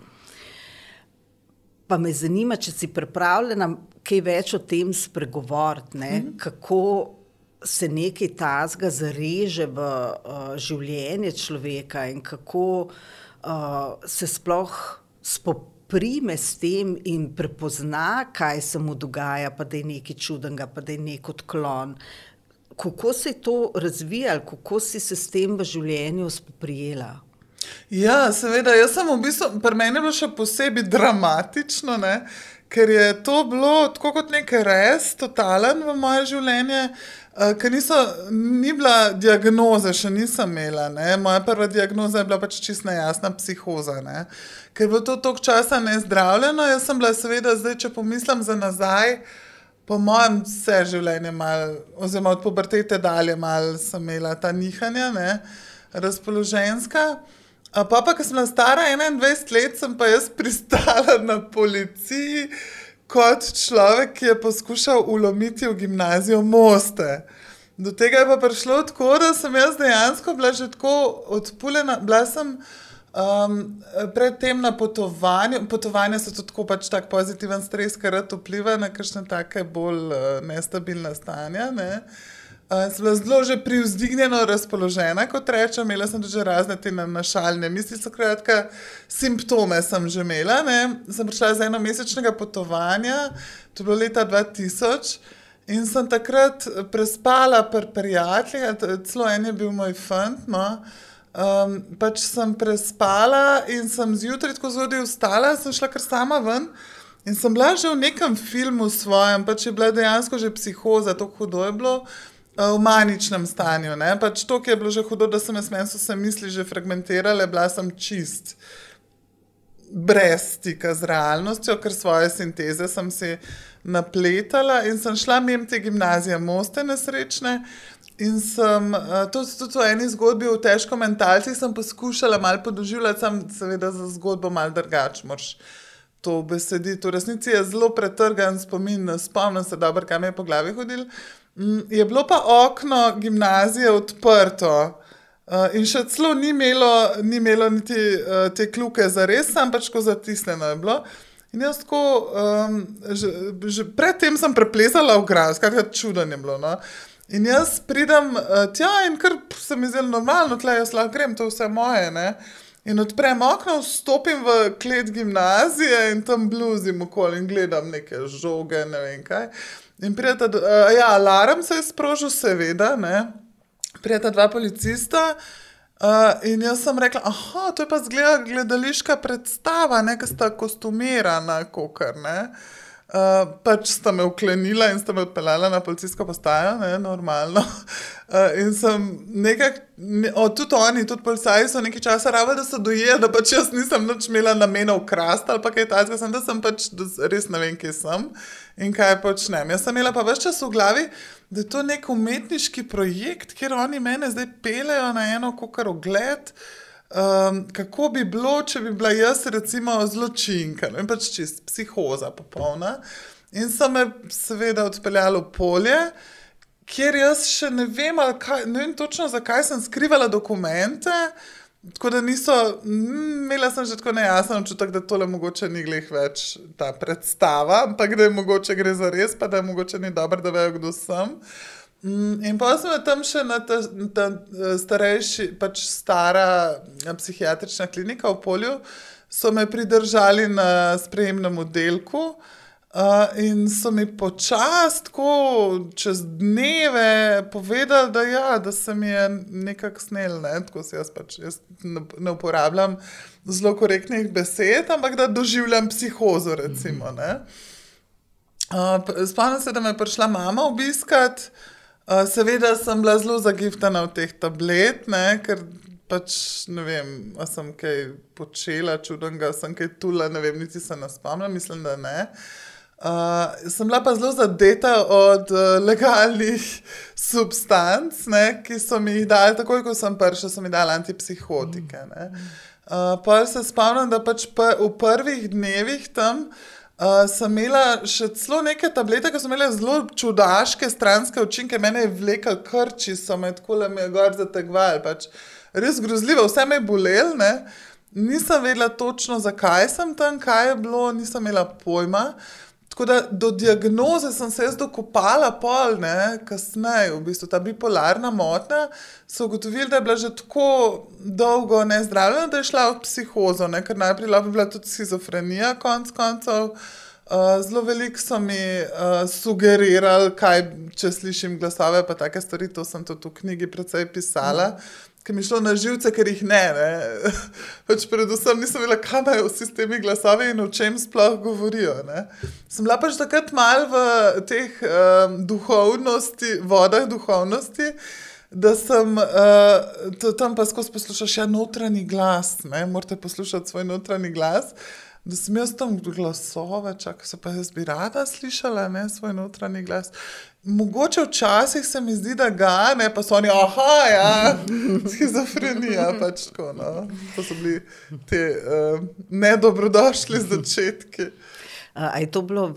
Pa me zanima, če si pripravljena kaj več o tem spregovoriti, mm -hmm. kako se nekaj tazga zareže v uh, življenje človeka in kako uh, se sploh spoprime s tem in prepozna, kaj se mu dogaja, pa da je nekaj čudnega, pa da je nek odklon. Kako se je to razvijalo, kako si se s tem v življenju spoprijela? Ja, seveda, jaz sem v bistvu, pri meni je bilo še posebej dramatično, ne? Ker je to bilo tako kot nekaj res, totalen v moje življenje. Uh, ker niso, ni bila diagnoza, še nisem imela. Ne? Moja prva diagnoza je bila pač čisto jasna psihoza. Ne? Ker je bilo to toliko časa nezdravljeno, jaz sem bila, seveda, zdaj, če pomislim za nazaj, po mojem, vse življenje, mal, oziroma od pubertete dalje, malo sem imela ta nihanja, ne? razpoloženska. Pa, pa, ko sem bila stara 21 let, sem pa jaz pristala na policiji kot človek, ki je poskušal ulomiti v gimnazijo Moste. Do tega je pa prišlo tako, da sem jaz dejansko bila že tako odpuljena. Bila sem um, predtem na potovanju. Potovanja so tako pač tak pozitiven stres, ker vpliva na kakšne take bolj uh, nestabilne stanja. Ne? Uh, Sem bila zelo že privzdignjeno razpoložena, kot rečem, imela sem tudi razne te našalne misli, skratka, simptome sem že imela. Ne. Sem prišla z eno mesečnega potovanja, to je bilo leta 2000, in sem takrat prespala pri prijateljih, celo en je bil moj fant. No. Um, pač sem prespala in sem zjutraj tako zgodaj vstala, sem šla kar sama ven. In sem bila že v nekem filmu svojem, pač je bila dejansko že psihoza, tako hudo je bilo. Eh, v maničnem stanju. Pač to, ki je bilo že hudo, da sem jaz meni so se misli že fragmentirale, bila sem čist. Brez stika z realnostjo, ker svoje sinteze sem si napletala in sem šla mimo te gimnazije, moste nesrečne. In sem uh, tudi, tudi v eni zgodbi, v težko mentalci, sem poskušala malo podoživljati, sem seveda za zgodbo malo drugače. Moš to besediti. V resnici je zelo pretrgan spomin, spomnim se dobro, kam je po glavi hodil. Mm, je bilo pa okno gimnazije odprto. Uh, in še celo ni imelo, ni imelo niti uh, te kljuke za res, sam pač ko zatisnjeno je bilo. In jaz tako, um, že, že predtem sem preplezala v grad, skratka, čudno je bilo. No? In jaz pridem uh, tja in kar se mi zdi normalno, tle jaz lahko grem, to je vse moje. Ne? In odprem okno, vstopim v klet gimnazije in tam bluzim okoli in gledam neke žoge, ne vem kaj. In prijeta, uh, ja, alarm se je sprožil, seveda, ne. Prijeta dva policista. Uh, in jaz sem rekla, ah, to je pa zgleda gledališka predstava, nekaj sta kostumirana, kokar, ne. Uh, pač sta me uklenila in sta me odpeljala na policijsko postajo, ne, normalno. Uh, in sem nekaj, ne, tudi oni, tudi policaji so nekaj časa rabili, da so dojeli, da pač jaz nisem več imela namena ukrasti ali kaj takega, sem da sem pač res ne vem, kje sem in kaj počnem. Jaz sem imela pa več časa v glavi, da je to nek umetniški projekt, kjer oni mene zdaj pelejo na eno, kar ogled. Um, kako bi bilo, če bi bila jaz, recimo, zločinka, no in pač čist psihoza, popolna. In so me, seveda, odpeljali v polje, kjer jaz še ne vem, kaj, ne vem točno, zakaj sem skrivala dokumente. Tako da niso, mm, imela sem že tako nejasen občutek, da tole mogoče ni glih več ta predstava, ampak da je mogoče gre za res, pa da je mogoče ni dobro, da vejo, kdo sem. Mm, in pa smo tam še na ta, ta starejši, pač stara eh, psihiatrična klinika v polju, so me pridržali na sprejemnem oddelku. Uh, in so mi počasi, čez dneve, povedali, da, ja, da se mi je nekako snel, ne? tako se jaz pač jaz ne, ne uporabljam zelo korektnih besed, ampak da doživljam psihozo. Recimo, uh, Spomnim se, da me je prišla mama obiskat. Uh, seveda sem bila zelo zagiftana v teh tablet, ne, ker pač ne vem, ali sem kaj počela čudnega, sem kaj tula, ne vem, niti se ne spomnim, mislim, da ne. Uh, sem bila pa zelo zadeta od uh, legalnih (laughs) substanc, ne, ki so mi jih dali, takoj ko sem prišla, so mi dali antipsihotike. Uh, pa se spomnim, da pač pa v prvih dnevih tam. Uh, sem imela še celo neke tablete, ki so imele zelo čudaške stranske učinke, mene je vlekel krči, so me tako le mi je gor zategvali. Pač res grozljivo, vse me je bolelo, nisem vedela točno, zakaj sem tam, kaj je bilo, nisem imela pojma. Tako da do diagnoze sem se jaz dokopala, pol, ne, kasneje, v bistvu ta bipolarna motnja. So ugotovili, da je bila že tako dolgo nezdravljena, da je šla v psihozo, ne, ker najprej je bila tudi schizofrenija, konc koncev. Uh, zelo veliko so mi uh, sugerirali, kaj če slišim glasove, pa take stvari. To sem tudi v knjigi precej pisala. Mm ki mi šlo na živce, ker jih ne. ne. (laughs) Pač predvsem nisem vedela, kaj imajo vsi temi glasovi in o čem sploh govorijo. Ne. Sem bila pač takrat mal v teh um, duhovnosti, vodah duhovnosti. Da sem uh, tam pa skozi poslušal še notranji glas, ne? morate poslušati svoj notranji glas. Da sem jaz tam glasove, čakaj, se pa jaz bi rada slišala ne? svoj notranji glas. Mogoče včasih se mi zdi, da ga ne, pa so oni, ah, ja, (laughs) schizofrenija. Pač tako, no. To so bili ti uh, nedobrodošli začetki. A je to bilo uh,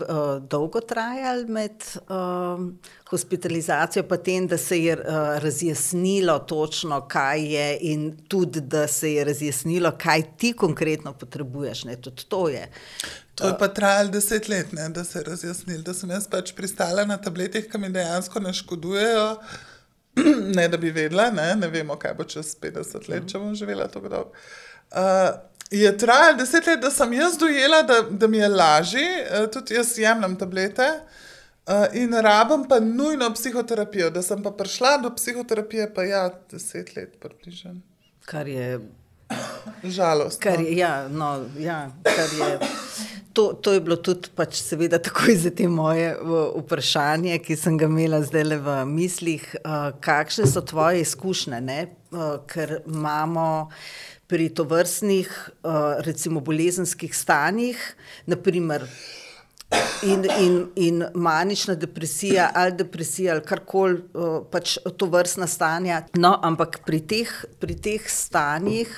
dolgo trajalo med uh, hospitalizacijo, pa tem, da se je uh, razjasnilo točno, kaj je, in tudi da se je razjasnilo, kaj ti konkretno potrebuješ. Ne, tudi to je. To je pa trajalo deset let, ne, da se je razjasnil, da sem jaz pač pristala na tabletih, ki mi dejansko ne škodujejo. (clears throat) Ne, da bi vedela, ne, ne vemo, kaj bo čez 50 let, če bom živela tako dolgo. Uh, je trajalo deset let, da sem jaz dojela, da, da mi je lažje, uh, tudi jaz jemljem tablete uh, in rabim pa nujno psihoterapijo. Da sem pa prišla do psihoterapije, pa ja, deset let približno. Kar je. (coughs) Žalost. Kar je, ja, no, ja, kar je to, to je bilo tudi, pač, seveda, tako za te moje vprašanje, ki sem ga imela zdaj le v mislih. Uh, kakšne so tvoje izkušnje, uh, ker imamo pri tovrstnih, uh, recimo, bolezenskih stanjih, naprimer. In, in, in manična depresija, ali depresija, ali karkoli, pač to vrstna stanja. No, ampak pri teh, pri teh stanjih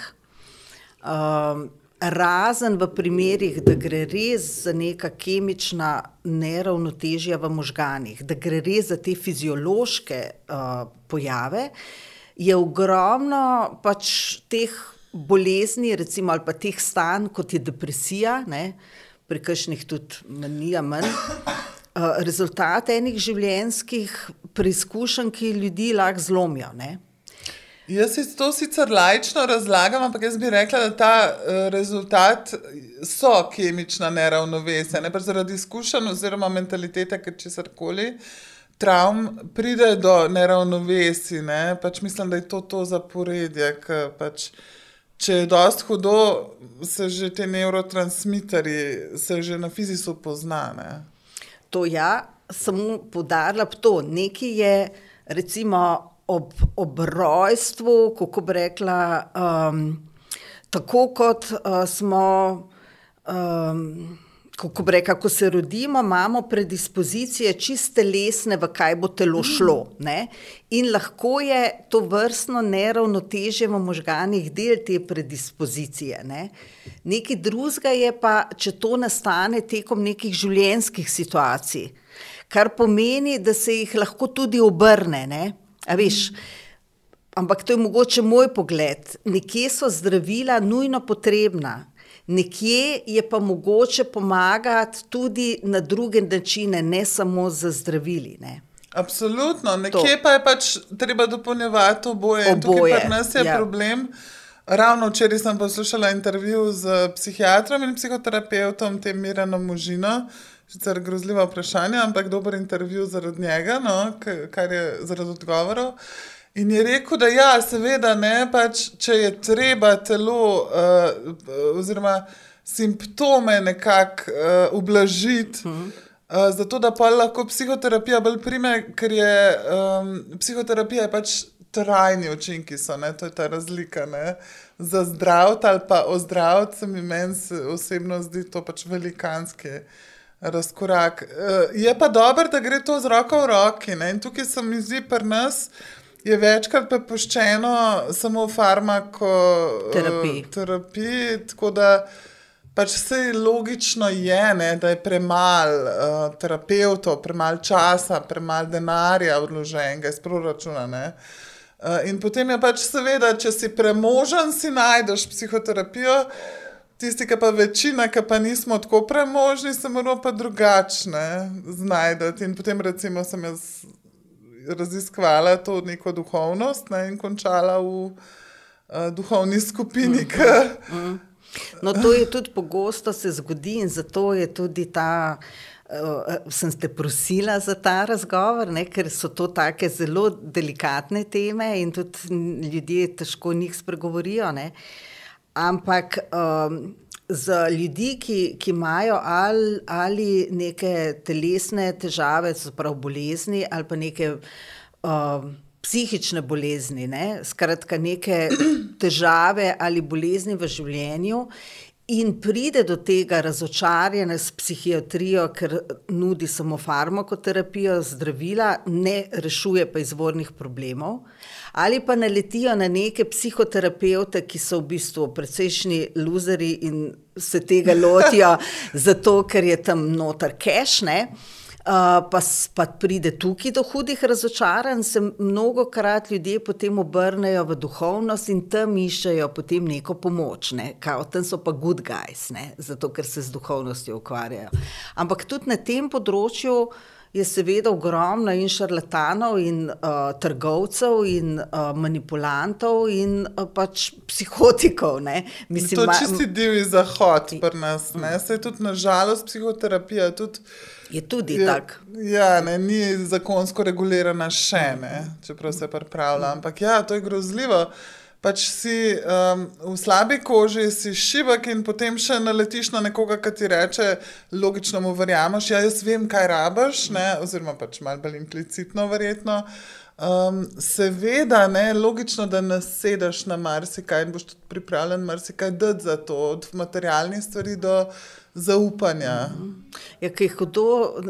um, razen v primerih, da gre res za neka kemična neravnotežja v možganjih, da gre res za te fiziološke uh, pojave, je ogromno pač teh bolezni, recimo, ali pa teh stanj, kot je depresija, ne, pri kakšnih tudi manija manj. Uh, rezultat enih življenjskih preizkušenj, ki ljudi lahko zlomijo. Ne? Jaz si to sicer lajčno razlagam, ampak jaz bi rekla, da ta uh, rezultat so kemična neravnovesja. Ne? Zaradi izkušenj oziroma mentalitete, ker če se karkoli travm pride do neravnovesij. Ne? Pač mislim, da je to to zaporedje. Pač, če je dost hudo, se že te neurotransmiterji, se že na fiziku poznane. To ja, samo podarila to. Nekaj je, recimo ob, ob rojstvu, kako bi rekla, um, tako kot uh, smo. Um, Kako reka, ko se rodimo, imamo predispozicije čiste lesne, v kaj bo telo šlo. Ne? In lahko je to vrstno neravnotežje v možganjih del te predispozicije. Ne? Nekaj drugega je pa, če to nastane tekom nekih življenjskih situacij, kar pomeni, da se jih lahko tudi obrne. Ne? Veš, ampak to je mogoče moj pogled. Nekje so zdravila nujno potrebna, nekje je pa mogoče pomagati tudi na druge načine, ne samo z zdravili. Ne. Absolutno, nekje to. pa je pač treba dopolnjevati oboje. oboje. Tukaj pa nas je ja. problem. Ravno včeraj sem poslušala intervju z psihiatrom in psihoterapeutom, tem Miranom Možino. Sicer grozljivo vprašanje, ampak dober intervju zaradi njega, no, kar je zaradi odgovorov. In je rekel, da ja, seveda, ne, pač, če je treba telo, uh, oziroma simptome nekako uh, ublažiti, uh -huh. uh, zato da pa lahko psihoterapija bolj prime, ker je um, psihoterapija je pač trajni učinki, so, ne, to je ta razlika. Ne. Za zdravje ali pa ozdravljen, se mi meni osebno zdi to pač velikanski. Uh, razkorak. Uh, je pa dobro, da gre to z roko v roki. Ne? In tukaj se mi zdi, pri nas je večkrat prepuščeno samo farmakoterapiji. Uh, tako da pač vse logično je, ne? da je premalo uh, terapeutov, premalo časa, premalo denarja odloženega iz proračuna. Uh, in potem je pač seveda, če si premožen, si najdeš psihoterapijo. tisti, ki pa večina, ki pa nismo tako premožni, se moramo pa drugačne znajdati. In potem, recimo, sem jaz raziskvala to neko duhovnost ne, in končala v uh, duhovni skupini. Mm, mm. No, to je tudi pogosto se zgodi in zato je tudi ta. Uh, sem te prosila za ta razgovor, ne, ker so to tako zelo delikatne teme in tudi ljudje težko njih spregovorijo. Ne. Ampak um, za ljudi, ki, ki imajo ali, ali neke telesne težave, zelo bolezni, ali pa neke. Um, psihične bolezni, ne? skratka, neke (clears throat) težave ali bolezni v življenju. In pride do tega razočaranja s psihiatrijo, ker nudi samo farmakoterapijo, zdravila, ne rešuje pa izvornih problemov, ali pa naletijo na neke psihoterapeute, ki so v bistvu precejšnji luzeri in se tega lotijo, (laughs) zato ker je tam noter kešne. Uh, pa, pa pride tukaj do hudih razočaranj, se mnogo krat ljudje potem obrnejo v duhovnost in tam iščejo potem neko pomoč. Ne? Kao, tam so pa good guys, ne? zato ker se z duhovnostjo ukvarjajo. Ampak tudi na tem področju. Je seveda ogromno in šarlatanov, in uh, trgovcev, in uh, manipulantov, in uh, pač psihotikov. Mislim, to je čisti divji zahod pri nas. Se je tudi, nažalost, psihoterapija. Tudi, Je tudi tako. Ja, ne, ni zakonsko regulirana še, ne, čeprav se pripravlja. Ampak ja, to je grozljivo. Pač si um, v slabi koži, si šibek in potem še naletiš na nekoga, ki ti reče: logično mu verjameš, ja, jaz vem, kaj rabaš, ne, oziroma pač malo bolj implicitno, verjetno. Um, seveda, ne, logično, da nasedeš na marsikaj in boš tudi pripravljen marsikaj dati za to, od materialnih stvari do zaupanja. Ja, ki je hudo,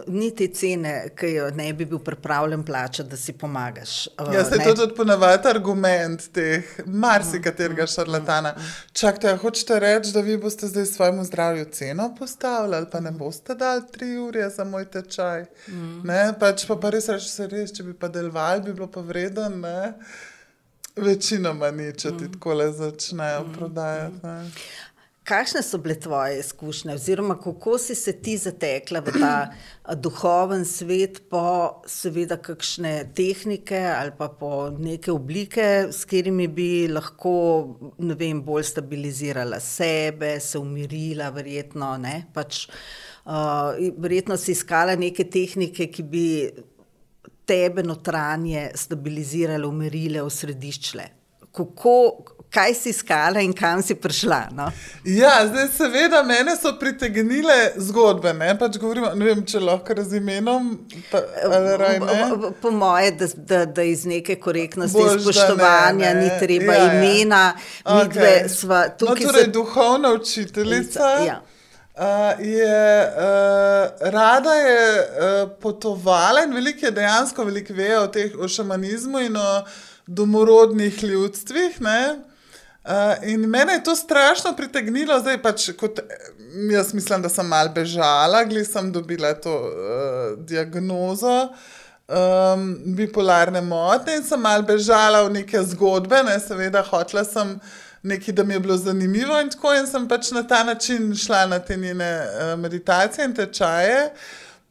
ni te cene, ki jo ne bi bil pripravljen plačati, da si pomagaš. Ja, se to tudi ponavadi argument teh marsikaterega šarlatana. Čakajte, hočete reči, da vi boste zdaj svojemu zdravju ceno postavili ali pa ne boste dali tri ure za moj tečaj. Mm. Ne, pač pa, pa res reči, se res, če bi pa deloval, bi bilo pa vreden. Ne? Večinoma ni, če ti mm. tako le začnejo mm. prodajati. Ne? Kakšne so bile tvoje izkušnje, oziroma kako si se ti zatekla v ta duhoven svet, po seveda kakšne tehnike ali pa po neke oblike, s katerimi bi lahko vem, bolj stabilizirala sebe, se umirila, verjetno, pač, uh, verjetno si iskala neke tehnike, ki bi tebe notranje stabilizirale, umirile, osrediščile. Kako, kaj si iskala in kam si prišla. No? Ja, zdaj, seveda, mene so pritegnile zgodbe. Ne, pač govorimo, ne vem, če lahko razimenom. Po moje, da, da, da iz neke korektnosti in spoštovanja ne, ne. ni treba ja, ja. imena. Okay. Sva, no, torej, za... duhovna učiteljica. Ja. Uh, je, uh, rada je uh, potovala in veliko je dejansko veliko ve o, teh, o šamanizmu in o domorodnih ljudstvih. Uh, Uh, in mene je to strašno pritegnilo, zdaj pač kot jaz mislim, da sem mal bežala, glej sem dobila to uh, diagnozo um, bipolarne motnje in sem mal bežala v neke zgodbe, ne, seveda hotla sem nekaj, da mi je bilo zanimivo in tako in sem pač na ta način šla na te njene uh, meditacije in tečaje.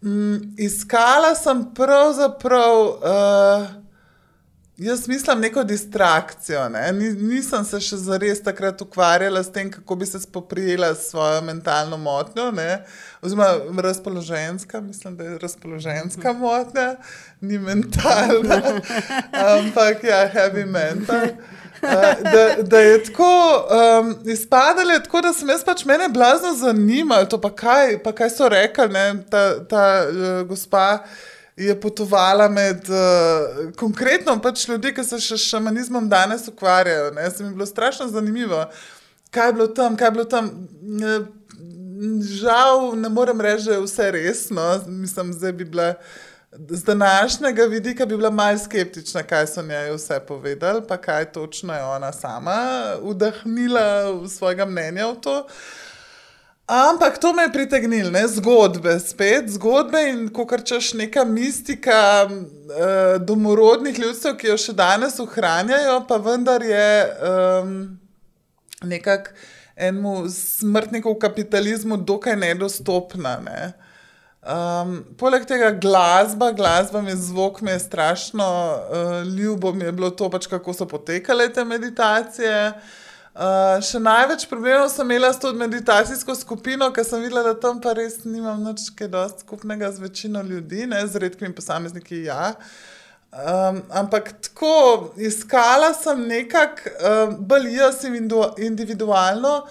Um, iskala sem pravzaprav. Uh, Jaz mislim neko distrakcijo. Ne? Nisem se še zares takrat ukvarjala s tem, kako bi se spoprijela s svojo mentalno motnjo, ne? oziroma razpoloženska, mislim, da je razpoloženska motnja, ni mentalna, (laughs) ampak ja, heavy mental. Da, da je tako um, izpadalo, tako da sem jaz pač mene blazno zanimala, pa kaj, pa kaj so rekli, ne, ta, ta uh, gospa je potovala med uh, konkretno pač ljudi, ki se še s šamanizmom danes ukvarjajo. Ne? Se mi je bilo strašno zanimivo, kaj je bilo tam, kaj je bilo tam. Žal ne morem reči, da je vse resno. Mislim, da bi bila z današnjega vidika malo skeptična, kaj so njej vse povedali, pa kaj točno je ona sama vdahnila svojega mnenja v to. Uh, Ampak to me je pritegnilo, ne zgodbe, spet zgodbe in ko rečeš neka mistika uh, domorodnih ljudstev, ki jo še danes ohranjajo, pa vendar je um, nekako enemu smrtniku v kapitalizmu dokaj nedostopna. Ne. Um, poleg tega glasba, glasba mi je zvok, mi je strašno uh, ljubo, mi je bilo to pač, kako so potekale te meditacije. Uh, še največ problemov sem imela s to meditacijsko skupino, ker sem videla, da tam pa res nimam nič skupnega z večino ljudi, ne z redkimi posamezniki. Ja. Um, ampak tako, iskala sem nekako um, bolj jaz individualno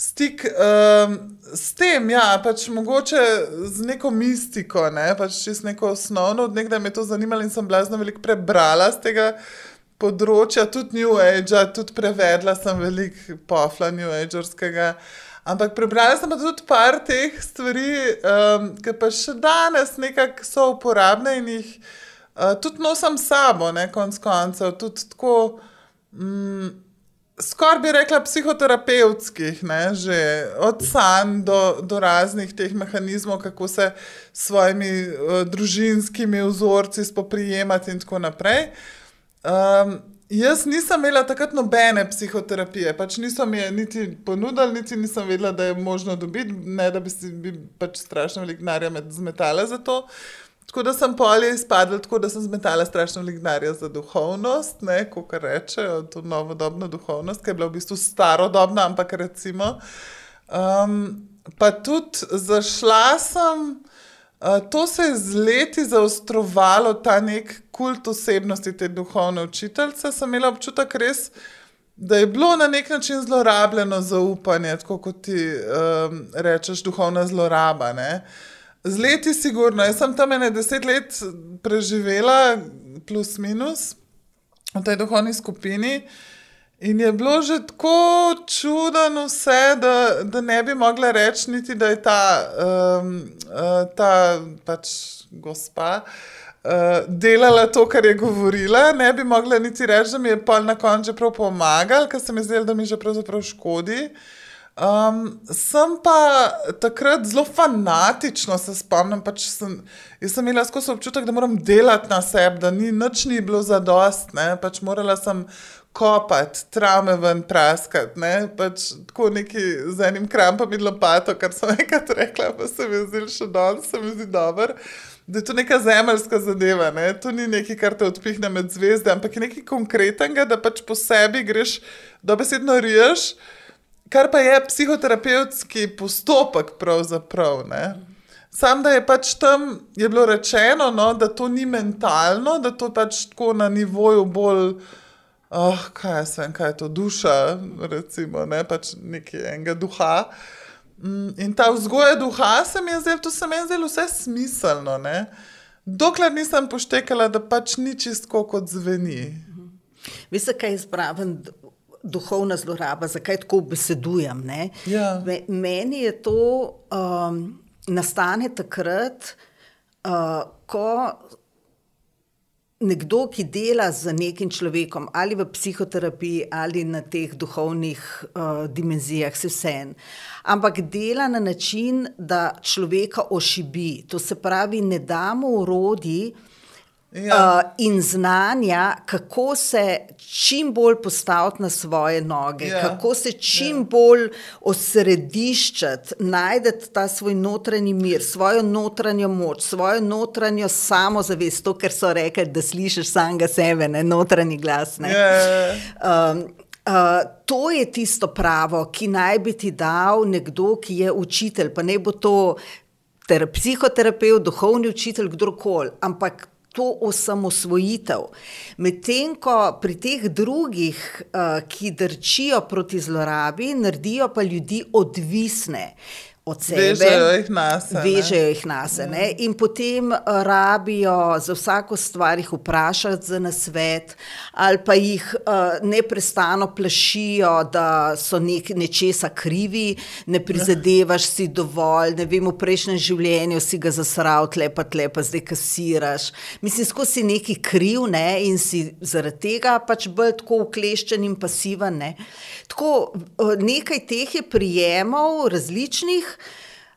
stik um, s tem, ja, pač mogoče z neko mistiko, ne, pač čez neko osnovno, od nekdaj me je to zanimalo in sem blazno veliko prebrala z tega področja, tudi New Age, tudi prevedla sem veliko pofla New Agerskega. Ampak prebrala sem tudi par teh stvari, um, ki pa še danes nekako so uporabne in jih uh, tudi nosim s sabo, ne konc koncev. Tudi tako, um, skoraj bi rekla, psihoterapevtskih, ne, že od sanj do, do raznih teh mehanizmov, kako se s svojimi uh, družinskimi vzorci spoprijemati in tako naprej. Um, jaz nisem imela takrat nobene psihoterapije, pač niso mi je niti ponudili, niti nisem vedela, da je možno dobiti, ne da bi si bi pač strašno veliko denarja zmetala za to. Tako da sem polje izpadla, tako da sem zmetala strašno veliko denarja za duhovnost, kot rečejo, to novodobno duhovnost, ki je bila v bistvu starodobna, ampak recimo. Um, pa tudi zašla sem. Uh, to se je z leti zaostrovalo, ta nek kult osebnosti te duhovne učiteljice. Sem imela občutek, res, da je bilo na nek način zlorabljeno zaupanje, tako kot ti um, rečeš, duhovna zloraba. Ne? Z leti, sigurno. Jaz sem tam ene deset let preživela, plus minus, v tej duhovni skupini. In je bilo že tako čudno vse, da, da ne bi mogla reči, niti da je ta, um, uh, ta pač gospa uh, delala to, kar je govorila. Ne bi mogla niti reči, da mi je pol na koncu prav pomagal, ker se mi zdelo, da mi že pravzaprav škodi. Um, sem pa takrat zelo fanatično se spomnim. Pač sem, jaz sem imela skozi občutek, da moram delati na sebi, da ni nič ni bilo za dost. Pač morala sem kopati, trame ven, praskati. Ne? Pač tako neki z enim krampom in lopato, kar sem (laughs) enkrat rekla, pa se mi zdi še danes, se mi zdi dobro. Da je to neka zemeljska zadeva, ne? to ni nekaj, kar te odpihne med zvezde, ampak je nekaj konkretnega, da pač po sebi greš, dobesedno riješ, kar pa je psihoterapevtski postopek, pravzaprav. Sam da je pač tam je bilo rečeno, no, da to ni mentalno, da to pač tako na nivoju bolj oh, kaj, sem, kaj je to duša, recimo, ne pač nekaj enega duha. Mm, in ta vzgoja duha se mi je zdelo, to se mi je zdelo vse smiselno. Ne? Dokler nisem poštekala, da pač ni čisto kot zveni. Veste, kaj je spraven duhovna zloraba, zakaj tako besedujem? Ja. Meni je to um, nastane takrat, uh, ko nekdo, ki dela z nekim človekom ali v psihoterapiji ali na teh duhovnih uh, dimenzijah, se vse en. Ampak dela na način, da človeka ošibi. To se pravi, ne damo urodji, ja. uh, in znanja, kako se čim bolj postaviti na svoje noge, ja. kako se čim ja. bolj osrediščati, najti ta svoj notranji mir, svojo notranjo moč, svojo notranjo samozavest, to, kar so rekli, da slišiš samega sebe, ne notranji glas. Ne. Ja. Um, Uh, to je tisto pravo, ki naj bi ti dal nekdo, ki je učitelj, pa ne bo to ter, psihoterapeut, duhovni učitelj, kdorkoli, ampak to osamosvojitev. Medtem ko pri teh drugih, uh, ki drčijo proti zlorabi, naredijo pa ljudi odvisne od sebe. Vežejo jih na sebe. Vežejo jih na sebe. Ja. In potem eh, rabijo za vsako stvar jih vprašati za nasvet, ali pa jih uh, neprestano plašijo, da so nek, nečesa krivi, ne prizadevaš si dovolj, ne vem, v prejšnjem življenju si ga zasral, tlepa, tlepa, zdaj kasiraš. Mislim, skozi si neki kriv ne? in si zaradi tega pač bolj tako ukleščen in pasiven. Ne? Tako, nekaj teh je prijemov različnih.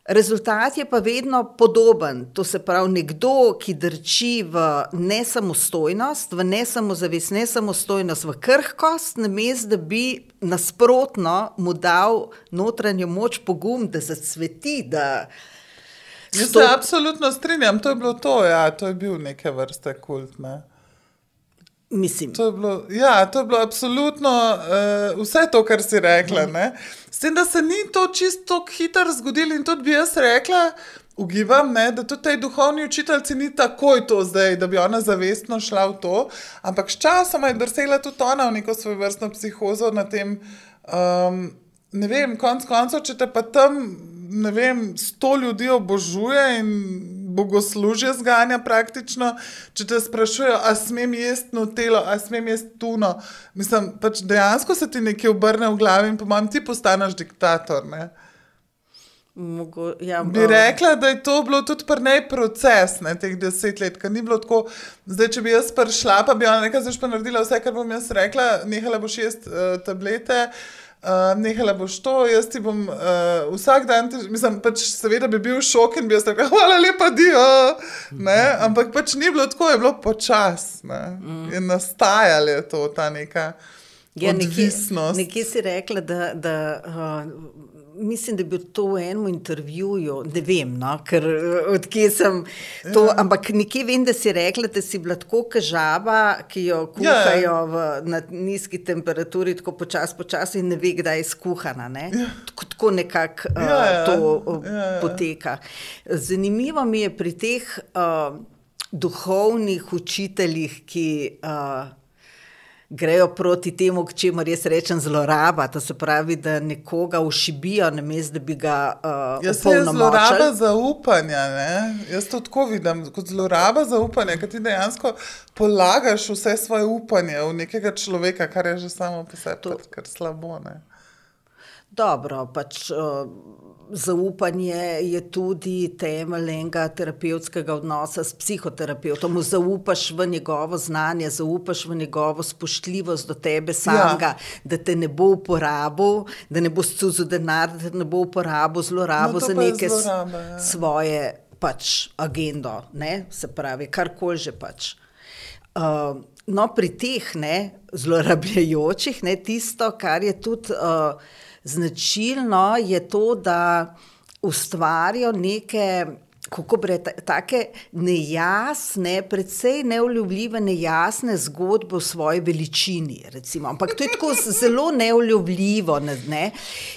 Rezultat je pa vedno podoben. To se pravi, nekdo, ki drči v nesamostojnost, v nesamozavest, nesamostojnost, v krhkost, namesto da bi nasprotno mu dal notranjo moč, pogum, da zacveti. Da Jaz se absolutno strinjam, to je bilo to, ja, to je bil neke vrste kult. Ne? Mislim. To je bilo, ja, to je bilo absolutno uh, vse to, kar si rekla. Ne? S tem, da se ni to čisto hitro zgodilo in tudi bi jaz rekla, ugibam, ne, da tudi ti duhovni učiteljci ni takoj to zdaj, da bi ona zavestno šla v to, ampak sčasoma je drsela tudi ona v neko svojo vrstno psihozo na tem. Um, ne vem, konc koncev, če te pa tam, ne vem, sto ljudi obožuje in bogoslužje zganja praktično, če te sprašujejo, a smem jesti nutelo, a smem jesti tuno. Mislim, pač dejansko se ti nekaj obrne v glavi in pomem, ti postaneš diktator. Ne? Mogo, ja, Bi rekla, da je to bilo tudi prnej proces, ne, teh deset let, ker ni bilo tako. Zdaj, če bi jaz prišla, pa bi ona nekaj zdaj pa naredila, vse, kar bom jaz rekla, nehala boš jesti uh, tablete. Uh, nehala boš to, jaz ti bom uh, vsak dan, ti, mislim, pač seveda bi bil šok in bi jaz rekel, (laughs) hvala lepa, dio. Ne? Ampak pač ni bilo tako, je bilo počasno. Mm. In nastajalo je to, ta neka ja. Nekje, nekje si rekla, da. da uh, mislim, da je bil to v enem intervjuju, ne vem, no, ker odkje sem to. Ja. Ampak nekje vem, da si rekla, da si bila tako kažaba, ki jo kuhajo ja. v, na nizki temperaturi, tako počasi, počasi in ne ve, kdaj je skuhana. Ne? Ja. Tako, tako nekako uh, ja, ja. to uh, ja, ja. poteka. Zanimivo mi je pri teh uh, duhovnih učiteljih, ki. Uh, grejo proti temu, k čemu res rečem zloraba. To se pravi, da nekoga ušibijo, namesto da bi ga uh, Jaz sem zloraba zaupanja. Ne? Jaz to tako vidim kot zloraba zaupanja, ker ti dejansko polagaš vse svoje upanje v nekega človeka, kar je že samo po sebi, kar slabo. Ne? Dobro, pač. Uh, zaupanje je tudi temelj enega terapevtskega odnosa s psihoterapeutom. Zaupaš v njegovo znanje, zaupaš v njegovo spoštljivost do tebe samega, ja. da te ne bo uporabil, da ne bo scuzel denar, da te ne bo uporabil zlorabo no, za neke zlorabe, ja. svoje pač, agendo, ne? se pravi, karkoli že pač. Uh, no, pri teh ne, zlorabljajočih, ne, tisto, kar je tudi. Uh, značilno je to, da ustvarijo neke. Kako rekli, tako nejasne, predvsej neuljubljive, nejasne zgodbe o svoji veličini. Recimo. Ampak to je tako zelo neuljubljivo. Ne?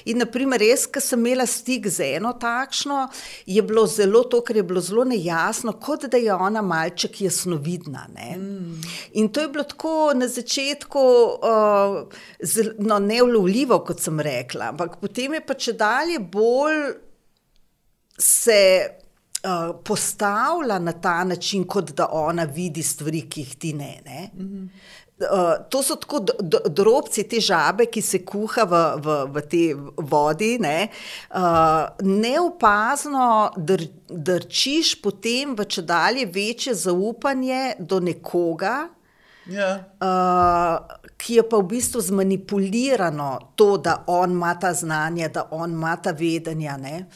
In, naprimer, res, ki sem imela stik z eno takšno, je bilo zelo to, ker je bilo zelo nejasno, kot da je ona malček jasnovidna. Ne? Mm. In to je bilo tako na začetku uh, zelo, no, neuljubljivo, kot sem rekla. Ampak potem je pa če dalje bolj se. Eh, postavlja na ta način, kot da ona vidi stvari, ki jih ti ne. ne? Mm -hmm. Uh, to so tako drobci, te žabe, ki se kuha v, v, v tej vodi. Ne? Uh, neopazno dr, drčiš potem v če dalje večje zaupanje do nekoga, yeah. Ja. uh, ki je pa v bistvu zmanipulirano, to, da on ima ta znanje, da on ima ta vedenja. Ne?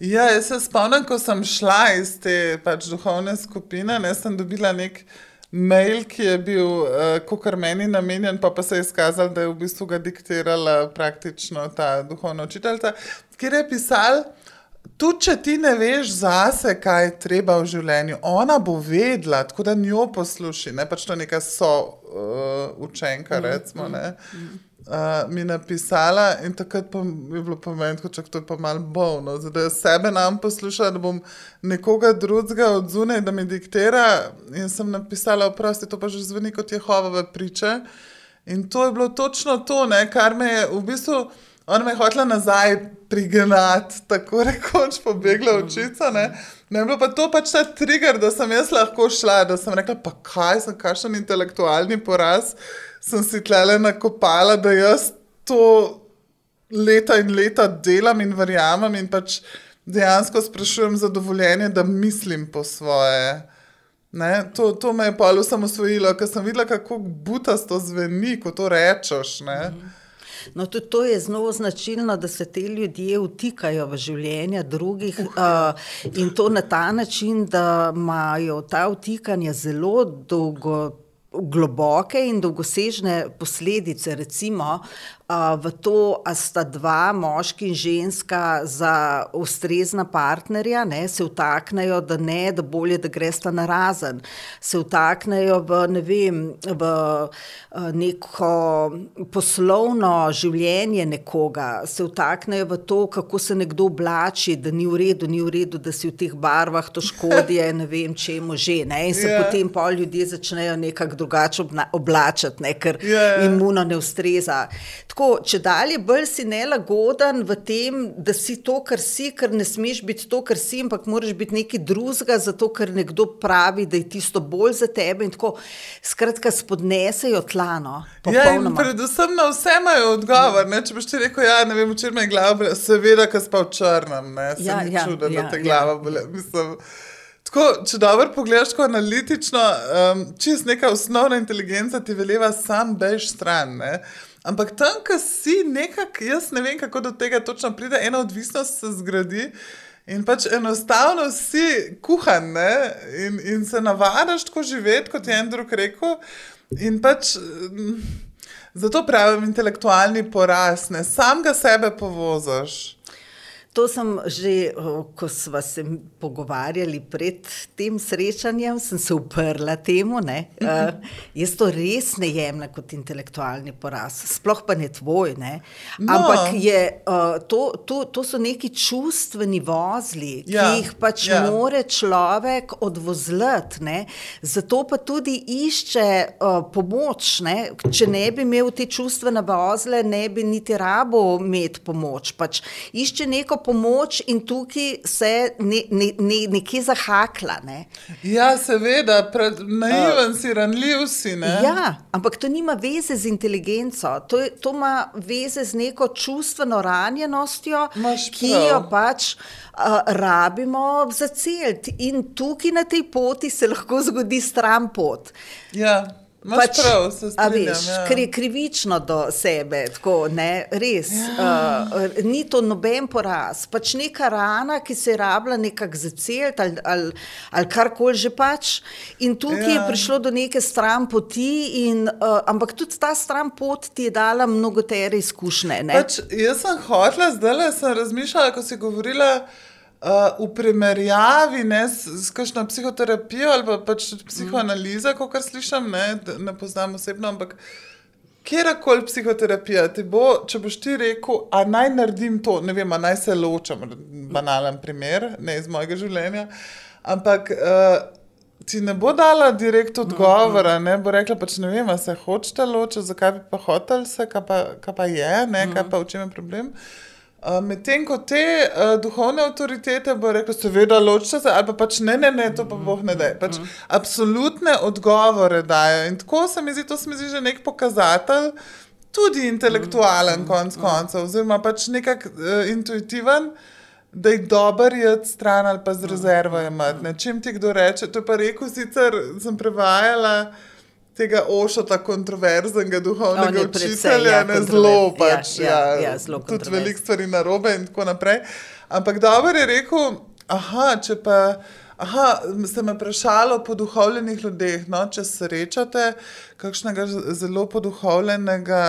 Ja, jaz se spomnim, ko sem šla iz te pač, duhovne skupine, ne, sem dobila nek mail, ki je bil uh, kot meni namenjen, pa, pa se je izkazal, da je v bistvu ga diktirala praktično ta duhovna učiteljica, kjer je pisal. Tudi, če ti ne veš zase, kaj je treba v življenju, ona bo vedela, tako da njo posluši. Ne pač to neka so uh, učenka, mhm, recimo. Ne. Uh, mi je napisala in takrat pa je bilo pomeni, da je to malo bolno. Da sebe nam posluša, da bom nekoga drugega od zunaj, da mi diktira. In sem napisala, oprosti, to pa že zveni kot Jehovove priče. In to je bilo točno to, ne, kar me je v bistvu. Ona me je hotela nazaj prignati, tako rekoč, pobegla očica. Ne. ne bilo pa to pač ta trigger, da sem jaz lahko šla, da sem rekla, pa kaj, sem kakšen intelektualni poraz sem si tlele nakopala, da jaz to leta in leta delam in verjamem in pač dejansko sprašujem za dovoljenje, da mislim po svoje. Ne, to, to me je pa vse osvojilo, ker sem videla, kako butasto zveni, ko to rečeš. Ne. No, tudi to je zelo značilno, da se te ljudje vtikajo v življenje drugih uh, in to na ta način, da imajo ta vtikanja zelo dolgo. Globoke in dolgosežne posledice, recimo, v to, da sta dva, moški in ženska, za ustrezna partnerja, ne, se vtaknejo, da ne, da bolje, da gresta na razen, se vtaknejo v, ne vem, v neko poslovno življenje nekoga, se vtaknejo v to, kako se nekdo oblači, da ni v redu, ni v redu, da si v teh barvah to škodi, (laughs) ne vem, čemu že. Ne, in se yeah. Ja. potem pol ljudje začnejo nekako drugače oblačiti, ne, ker yeah. Ja, imuno ne ustreza tako, če dalje bolj si nelagoden v tem, da si to, kar si, ker ne smeš biti to, kar si, ampak moraš biti nekaj drugega, zato ker nekdo pravi, da je tisto bolj za tebe. Tako, skratka, spodnesejo tlano. Ja, predvsem na vse imajo odgovor. Ne? Če boš ti rekel, ja, ne vem, če me je glava, seveda, ker spa v črnem, ne se ja, ja, čuda, ja, da te glava ja. boli. Tako, če dobro pogledaš, tako analitično, um, čist neka osnovna inteligenca ti veleva, sam bež stran. Ne? Ampak tam, ki si nekako, jaz ne vem, kako do tega točno pride, ena odvisnost se zgradi. In pač enostavno si kuhan in, in se navadiš tako živeti, kot je en drug rekel. In pač mm, zato pravim intelektualni poraz, ne sam ga sebe povoziš. To sem že, ko smo se pogovarjali pred tem srečanjem, sem se uprla temu. Uh, jaz to res ne jemljem kot intelektualni poraz, sploh pa ne tvoj. Ne? No. Ampak je, uh, to, to, to so neki čustveni vozli, ja. ki jih pač ja. more človek odvozlati. Zato pa tudi išče uh, pomoč. Ne? Če ne bi imel te čustvene vozle, ne bi niti rabo imeti pomoč. Pač išče neko pomoč in tukaj se ne, ne, ne, nekje zahakla. Ne. Ja, seveda, naiven uh, si, ranljiv si. Ne? Ja, ampak to nima veze z inteligenco, to, je, to ima veze z neko čustveno ranjenostjo, ki jo pač. Uh, rabimo za cilj, in tukaj na tej poti se lahko zgodi stran pot. Ja. Pač, prav, veš, ja. Ker je krivično do sebe, tako, ne, res. Ja. Uh, ni to noben poraz, pač neka rana, ki se je rabila nekako za cel ali, ali, ali karkoli že pač. In tukaj ja. je prišlo do neke stran poti, in, uh, ampak tudi ta stran pot ti je dala mnogo tere izkušnje. Pač, jaz sem hotla, zdaj le sem razmišljala, ko si govorila. Uh, v primerjavi ne, s, s kakšno psihoterapijo ali pa pač psihoanalizo, kot slišim, ne, ne poznam osebno, ampak kjerkoli psihoterapija ti bo, če boš ti rekel, a naj naredim to, ne vem, naj se ločem, banalen primer, ne iz mojega življenja. Ampak uh, ti ne bo dala direkt odgovora, ne bo rekla, pač ne vem, se hočete ločiti, zakaj bi pa hotel se, kaj pa, kaj pa je, ne, kaj pa v čem je problem. Uh, Medtem ko te uh, duhovne avtoritete bo rekla, seveda, ločite se, ali pa pač ne, ne, ne, to pa boh ne da. Pač mm. Absolutne odgovore dajo. In tako se mi zdi, to se mi zdi že nek pokazatelj, tudi intelektualen, mm. konc koncev, oziroma pač nekako uh, intuitiven. Da je dobro je stran ali pa z rezervo imeti. Čim ti kdo reče, to pa rekel, sicer sem prevajala tega ošota kontroverznega duhovnega učitelja, ja, ne zelo ja, pač. Ja, ja, ja, zelo tudi veliko stvari na robe in tako naprej. Ampak dobro je rekel, aha, če pa. Aha, ste me vprašali po duhovljenih ljudeh. No, če srečate kakšnega zelo poduhovljenega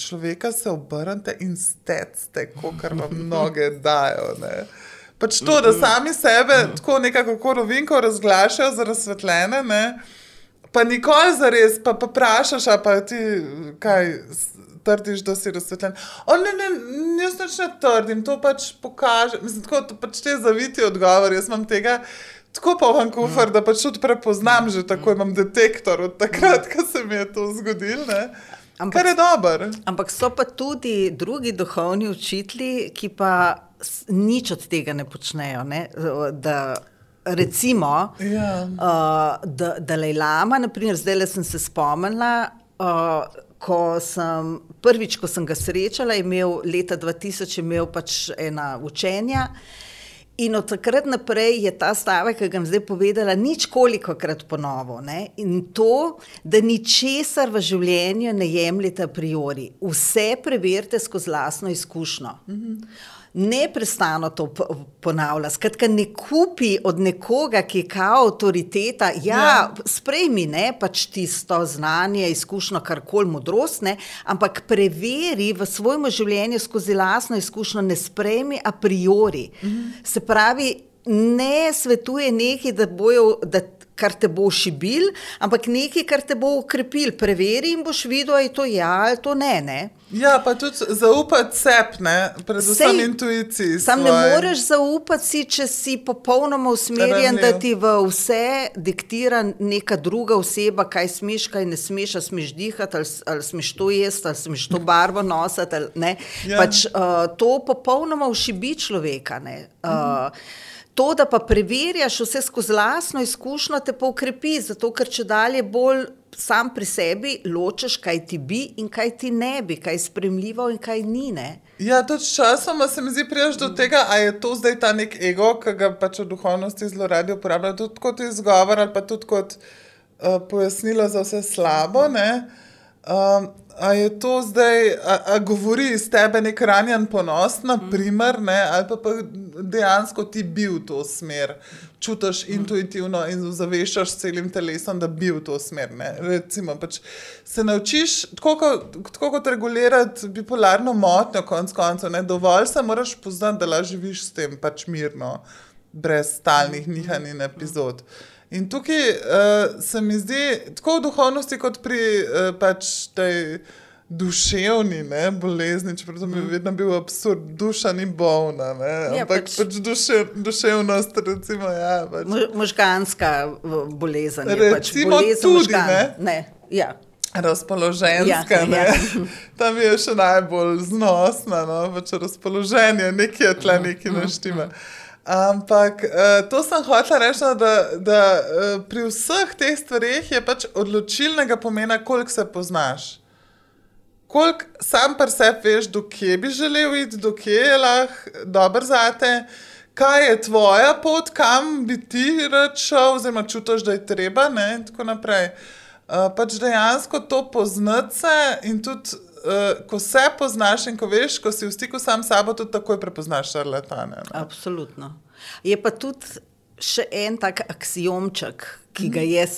človeka, se obrnite in stecite, kot vam mnoge dajo. Ne. Pač to, da sami sebe tako nekako rovinko razglašajo za razsvetljene. Ne pa nikoli za res, pa, pa vprašaš, pa ti kaj. Trdiš, da si razsvetljen. O, ne, ne, jaz noč ne trdim, to pač kaže. Mislim, tako, to pač te zaviti odgovor. Jaz imam tega tako poln kufr, mm. da pač tudi prepoznam, že tako imam detektor od takrat, ko se mi je to zgodilo. Ampak, Kar je dobro. Ampak so pa tudi drugi duhovni učitelji, ki pa nič od tega ne počnejo. Ne? Da, recimo, ja. uh, da, da je Lama, naprimer, zdaj le sem se spomnila. Uh, Ko sem prvič, ko sem ga srečala, je imel leta 2000 imel pač ena učenja In od takrat naprej je ta stavek, ki ga sem zdaj povedala, nič koliko krat ponovo. Ne? In to, da ničesar v življenju ne jemljete a priori, vse preverite skozi lastno izkušnjo. -hmm neprestano to ponavlja. Skratka, ne kupi od nekoga, ki je kao avtoriteta, ja, ja. sprejmi ne pač tisto znanje, izkušnjo, karkoli modrost, ne, ampak preveri v svojem življenju skozi lastno izkušnjo, ne sprejmi a priori. Mhm. Se pravi, ne svetuje nekaj, da bojo. Da kar te bo šibil, ampak nekaj, kar te bo ukrepil. Preveri in boš videl, ali je to ja ali to ne. ne? Ja, pa tudi zaupati sebi, predvsem intuiciji. Sam ne moreš zaupati si, če si popolnoma usmerjen, da ti v vse diktira neka druga oseba, kaj smeš, kaj ne smeš, ali smeš dihati, ali, ali smeš to jesti, ali smeš to barvo nositi. Ja. Pač, uh, to popolnoma ušibi človeka. Uh, To, da pa preverjaš vse skozi lastno izkušnjo, te pa ukrepi, zato ker če dalje bolj sam pri sebi ločiš, kaj ti bi in kaj ti ne bi, kaj je spremljivo in kaj ni. Ne? Ja, tudi časoma se mi zdi, prijaš do tega, a je to zdaj ta nek ego, ki ga pač v duhovnosti zelo radi uporabljajo, tudi kot izgovor ali pa tudi kot uh, pojasnilo za vse slabo. Um, A je to zdaj, a, a govori iz tebe nek ranjen ponos, naprimer, ne, ali pa, pa dejansko ti bil v to smer, čutiš intuitivno in zaveščaš s celim telesom, da bi v to smer. Ne. Recimo, pač se naučiš tako, tako kot regulirati bipolarno motnjo, konc koncev, ne, dovolj se moraš poznati, da lahko živiš s tem pač mirno, brez stalnih nihanj in epizod. Mm. In tukaj uh, se mi zdi, tako v duhovnosti, kot pri uh, pač tej duševni ne, bolezni, čeprav mm. je vedno bil absurd, duša ni bolna, ne, ja, ampak pač, pač duše, duševnost, recimo, ja, pač. možganska bolezen. Recimo pač bolezen tudi, možgan. ne. ne. Ja. Razpoloženska, ja, ja. (laughs) tam je še najbolj znosna, no? pač razpoloženje, nekje tle, nekje naštima. Mm, mm. Ampak uh, to sem hotel reči, da, da uh, pri vseh teh stvarih je pač odločilnega pomena, koliko se poznaš. Koliko sam pa sebi veš, dokje bi želel iti, dokje je lahko dobro zate, kaj je tvoja pot, kam bi ti rečel, oziroma čutiš, da je treba. Ne, in tako naprej. Uh, pač dejansko to poznati in tudi uh, ko se poznaš in ko veš, ko si v stiku sam s sabo, tudi takoj prepoznaš šarlatane. Absolutno. Je pa tudi še en tak axiomček, ki ga mhm. jaz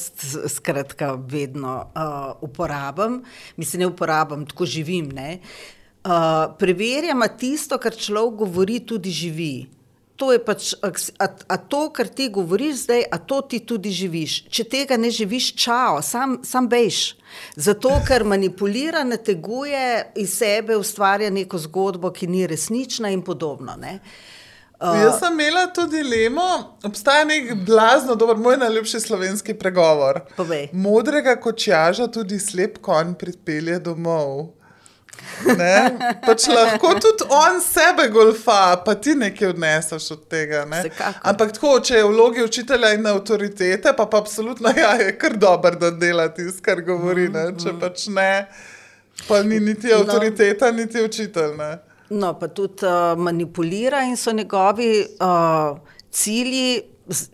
skratka vedno uh, uporabljam, mislim, ne uporabljam, tako živim. Uh, preverjam, da tisto, kar človek govori, tudi živi to je pač, a, a to, kar ti govoriš zdaj, a to ti tudi živiš. Če tega ne živiš, čao, sam, sam bejš. Zato, ker manipulira, ne teguje iz sebe, ustvarja neko zgodbo, ki ni resnična in podobno. Ne? Uh, Jaz sem imela tudi dilemo, obstaja nek blazno, dober, moj najljubši slovenski pregovor. Povej. Modrega kočjaža tudi slep konj pripelje domov. Pač lahko tudi on sebe golfa, pa ti nekaj odneseš od tega. Ampak tako, če je v vlogi učitelja in avtoritete, pa, pa absolutno ja, je kar dober, da dela tisto, kar govori. Ne? Če mm. pač ne, pa ni niti no. avtoriteta, no. niti učitelj. Ne? No, pa tudi uh, manipulira in so njegovi uh, cilji,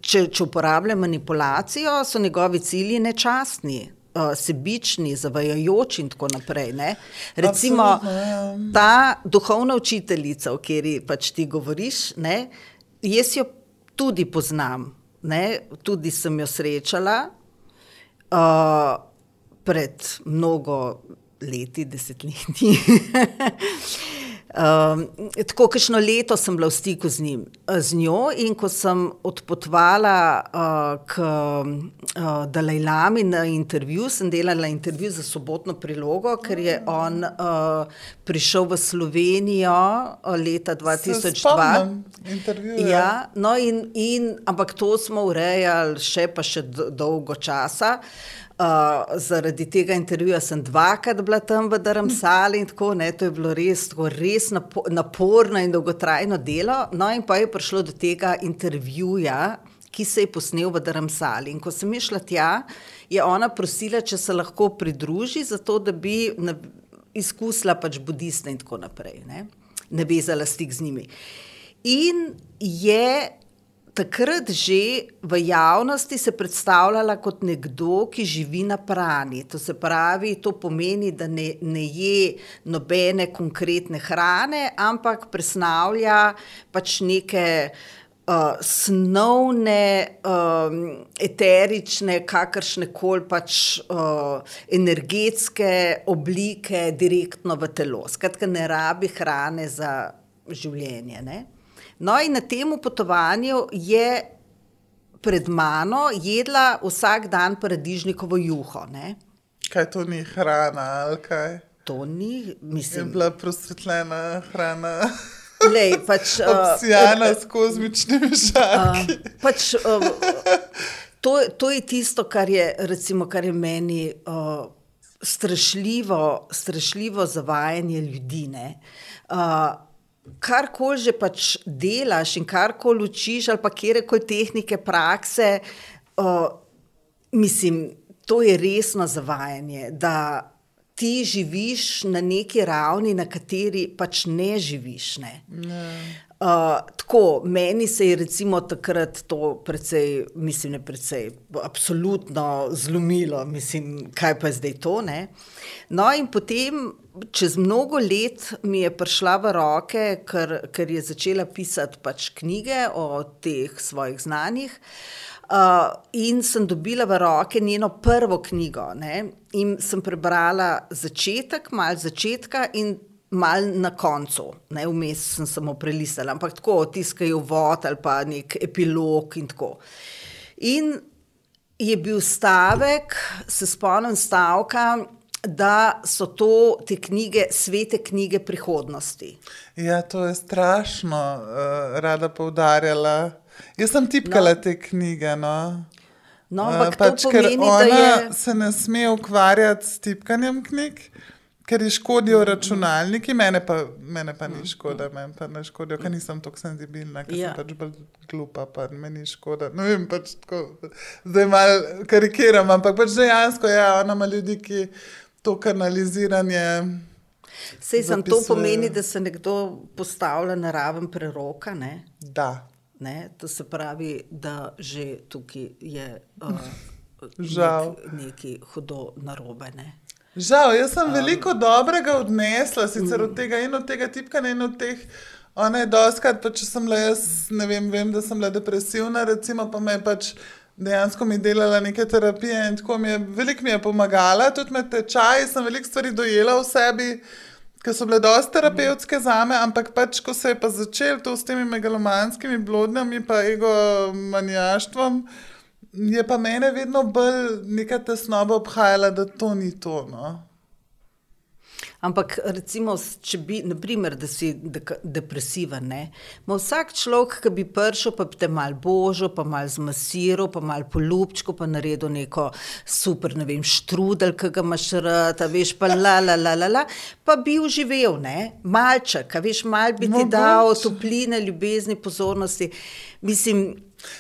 če, če uporablja manipulacijo, so njegovi cilji nečastni uh, sebični, zavajajoči in tako naprej. Ne? Recimo ja. ta duhovna učiteljica, o kateri pač ti govoriš, ne? jaz jo tudi poznam, ne? tudi sem jo srečala uh, pred mnogo leti, desetletji. (laughs) Um, tako, kakšno leto sem bila v stiku z, njim, z njo, in ko sem odpotovala uh, k uh, Dalajlami na intervju, sem delala intervju za sobotno prilogo, ker je on uh, prišel v Slovenijo leta 2002. Intervju, ja. Ja, no in, in, ampak to smo urejali še pa še dolgo časa. Uh, zaradi tega intervjuja sem dvakrat bila tam v Dramsali in tako naprej. To je bilo res, tako, res napo naporno in dolgotrajno delo. No, in pa je prišlo do tega intervjuja, ki se je posnel v Dramsali. In ko sem šla tja, je ona prosila, če se lahko pridruži, zato da bi izkusila pač budiste in tako naprej, ne, ne vezala stik z njimi. in je takrat že v javnosti se predstavljala kot nekdo, ki živi na prani. To se pravi, to pomeni, da ne, ne je nobene konkretne hrane, ampak presnavlja pač neke. Uh, snovne, um, eterične, kakršne koli pač uh, energetske oblike, direktno v telo. Skratka, ne rabi hrane za življenje. Ne? No, in na tem potovanju je pred mano jedla vsak dan paradižnikovo juho. Ne? Kaj to ni hrana ali kaj? To ni, mislim. Je bila prosvetljena hrana. Lej, pač, (laughs) Obsijana uh, s kozmičnimi šarki. Uh, pač, uh, to, to je tisto, kar je, recimo, kar je meni uh, strašljivo, strašljivo zavajanje ljudi. Uh, kar koli že pač delaš in kar koli učiš, ali pa kjer koli tehnike, prakse, uh, mislim, to je resno zavajanje. Ti živiš na neki ravni, na kateri pač ne živiš. Ne? Ne. Uh, tako, meni se je recimo takrat to precej, mislim, ne precej, absolutno zlomilo, mislim, kaj pa je zdaj to. Ne? No, in potem čez mnogo let mi je prišla v roke, ker, ker je začela pisati pač knjige o teh svojih znanjih. Uh, in sem dobila v roke njeno prvo knjigo. Ne? In sem prebrala začetek, malo začetka in malo na koncu. Ne? Vmes sem samo prelistala, ampak tako tiskajo vod ali pa nek epilog in tako. In je bil stavek, se spomnim stavka da so to te knjige, svete knjige prihodnosti. Ja, to je strašno, uh, rada poudarjala. Jaz sem tipkala no. te knjige. No. No, uh, pač, pomeni, ker ona je... se ne sme ukvarjati s tipkanjem knjig, ker ji škodijo računalniki, mene pa, mene pa ni škoda, meni pa ne škodijo, ker nisem tako senzibilna, ker ja. sem pač bolj glupa, pa meni škoda. No, vem, pač tako, zdaj malo karikiram, ampak pač dejansko je ja, ona ima ljudi, ki to kanaliziranje. Sej sem to pomeni, da se nekdo postavlja na raven preroka. Ne? Da. Ne? To se pravi, da že tukaj je uh, nek, nekaj hudo narobe. Ne? Žal, jaz sem um, veliko dobrega odnesla, sicer od tega in od tega tipka, in od teh. Ona je doskrat, pa če sem le jaz, ne vem, vem, da sem le depresivna, recimo, pa me je pač dejansko mi delala neke terapije in tako mi je veliko mi je pomagala, tudi med tečaji sem veliko stvari dojela v sebi, ki so bile dosti terapevtske za me, ampak pač, ko se je pa začel to s temi megalomanskimi blodnjami in egomanijaštvom, je pa mene vedno bolj neka tesnoba obhajala, da to ni to. No? Ampak, recimo, če bi, naprimer, da si de depresiven, ima vsak človek, ki bi prišel, pa bi te mal božo, pa mal zmasiral, pa mal polupčko, pa naredil neko super, ne vem, štrudel, ki ga imaš rad, veš, pa la, la, la, la, la, pa bi uživel, ne, malček, veš, mal bi ti dal topline, ljubezni, pozornosti. Mislim.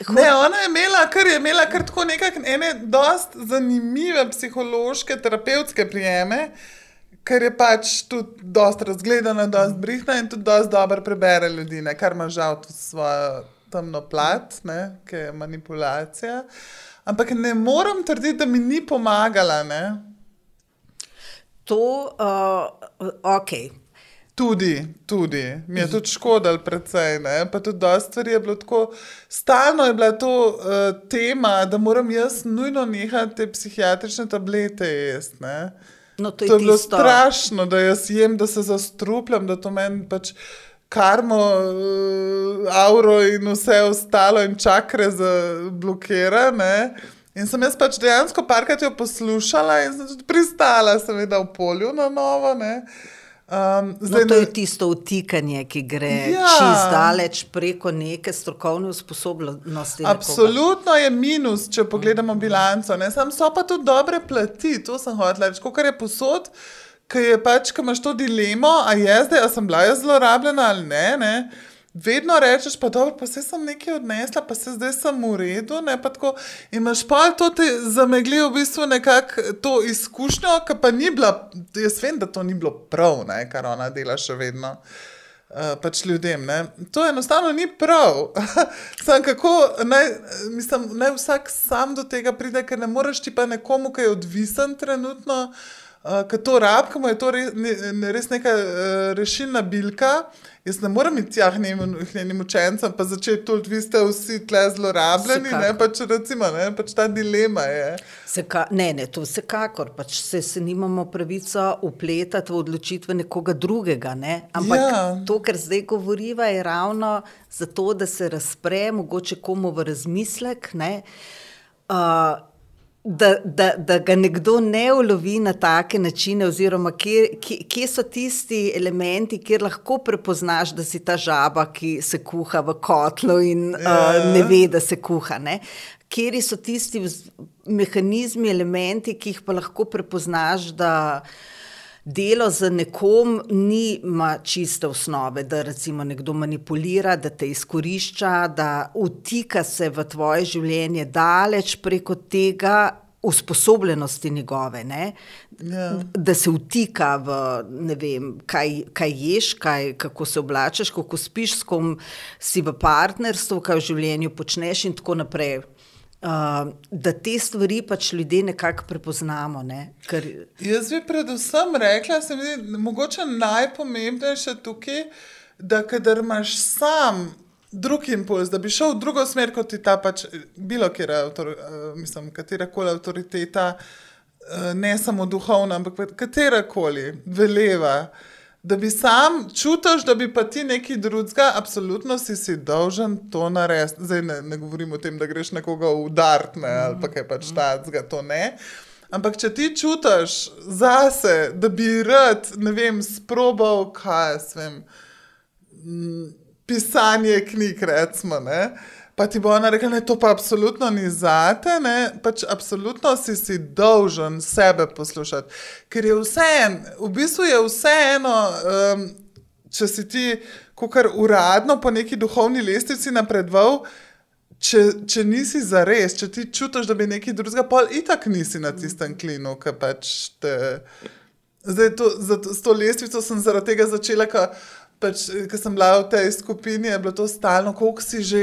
Ne, ona je imela, kar je imela, kar tako nekaj, ene, dost zanimive psihološke, terapevtske prijeme ker je pač tudi dosta razgledana, dosta brihna in tudi dosta dobro prebere ljudi, ne? kar ima žal tudi svojo temno plat, ki je manipulacija. Ampak ne morem trditi, da mi ni pomagala. Ne? To, uh, ok. Tudi, tudi, mi je tudi škodil, predvsej. Ne? Pa tudi dosta stvari je bilo tako. Stalno je bila to uh, tema, da moram jaz nujno nehati te psihiatrične tablete jesti. No, to je, to je bilo strašno, da jaz jem, da se zastrupljam, da to meni pač karmo, uh, avro in vse ostalo in čakre za blokirane. In sem jaz pač dejansko parkrat jo poslušala in sem tudi pristala, seveda v polju na novo. Ne. Um, zdaj, no, to je tisto vtikanje, ki gre ja. čez daleč preko neke strokovne usposobljenosti. Absolutno nekoga. je minus, če pogledamo bilanco. Sam so pa tudi dobre plati, to sem hotel reči. Kar je posod, ki je pač, ki imaš to dilemo, a je zdaj, a sem bila jaz zlorabljena ali ne. ne? Vedno rečeš, pa dobro, pa se sem nekaj odnesla, pa se zdaj sem v redu. Tako, imaš pa to ti zamegli v bistvu nekako to izkušnjo, ki pa ni bila, jaz vem, da to ni bilo prav, ne, kar ona dela še vedno. Uh, pač ljudem. Ne? To enostavno ni prav. (laughs) Sam kako naj, mislim, naj vsak sam do tega pride, ker ne moreš ti pa nekomu, ki je odvisen trenutno, uh, ki to rab, ki mu je to res, ne, res neka uh, rešilna bilka. Jaz ne morem iti tja njenim učencem, pa začeti tu, vi ste vsi tle zlorabljeni, ne pač recimo, ne pač ta dilema je. Seka, ne, ne, to vsekakor, pač se, se nimamo pravico upletati v odločitve nekoga drugega, ne? ampak ja. to, kar zdaj govoriva, je ravno zato, da se razpre, mogoče komu v razmislek, ne. Uh, da, da, da ga nekdo ne ulovi na take načine, oziroma kje, kje, kje so tisti elementi, kjer lahko prepoznaš, da si ta žaba, ki se kuha v kotlu in ja. uh, ne ve, da se kuha. Ne? Kje so tisti mehanizmi, elementi, ki jih pa lahko prepoznaš, da delo z nekom nima čiste osnove, da recimo nekdo manipulira, da te izkorišča, da utika se v tvoje življenje daleč preko tega. Usposobljenosti njegove, yeah. Ja. da se vtika v ne vem, kaj, kaj ješ, kaj, kako se oblačeš, kako spiš, s kom si v partnerstvu, kaj v življenju počneš, in tako naprej. Uh, da te stvari pač ljudje nekako prepoznamo. Ne? Ker... Jaz bi predvsem rekla, da je mogoče najpomembnejše tukaj, da kader imaš sam drug impuls, da bi šel v drugo smer, kot ti ta pač bilo, avtor, uh, mislim, katera koli avtoriteta, uh, ne samo duhovna, ampak katera koli veleva. Uh, da bi sam čutil, da bi pa ti nekaj drugega, absolutno si, si dolžen to narediti. Zdaj ne, ne govorim o tem, da greš nekoga udariti ne, ali pa kaj pač tacga, to ne. Ampak če ti čutiš zase, da bi rad, ne vem, sprobal, kaj jaz vem, pisanje knjig, recimo. Ne, Pa ti bo ona rekla, da to pa absolutno ni zate, ne? pač absolutno si si dolžen sebe poslušati. Ker je vseeno, v bistvu je vseeno, um, če si ti, kar uradno po neki duhovni lestvici napredoval, če, če nisi za res, če ti čutiš, da bi nekaj drugega, pa itak nisi na tistem klinu, ki pač te. Zdaj, to, za, s to lestvico sem zaradi tega začela. Ka, pač, ko sem bila v tej skupini, je bilo to stalno, koliko si že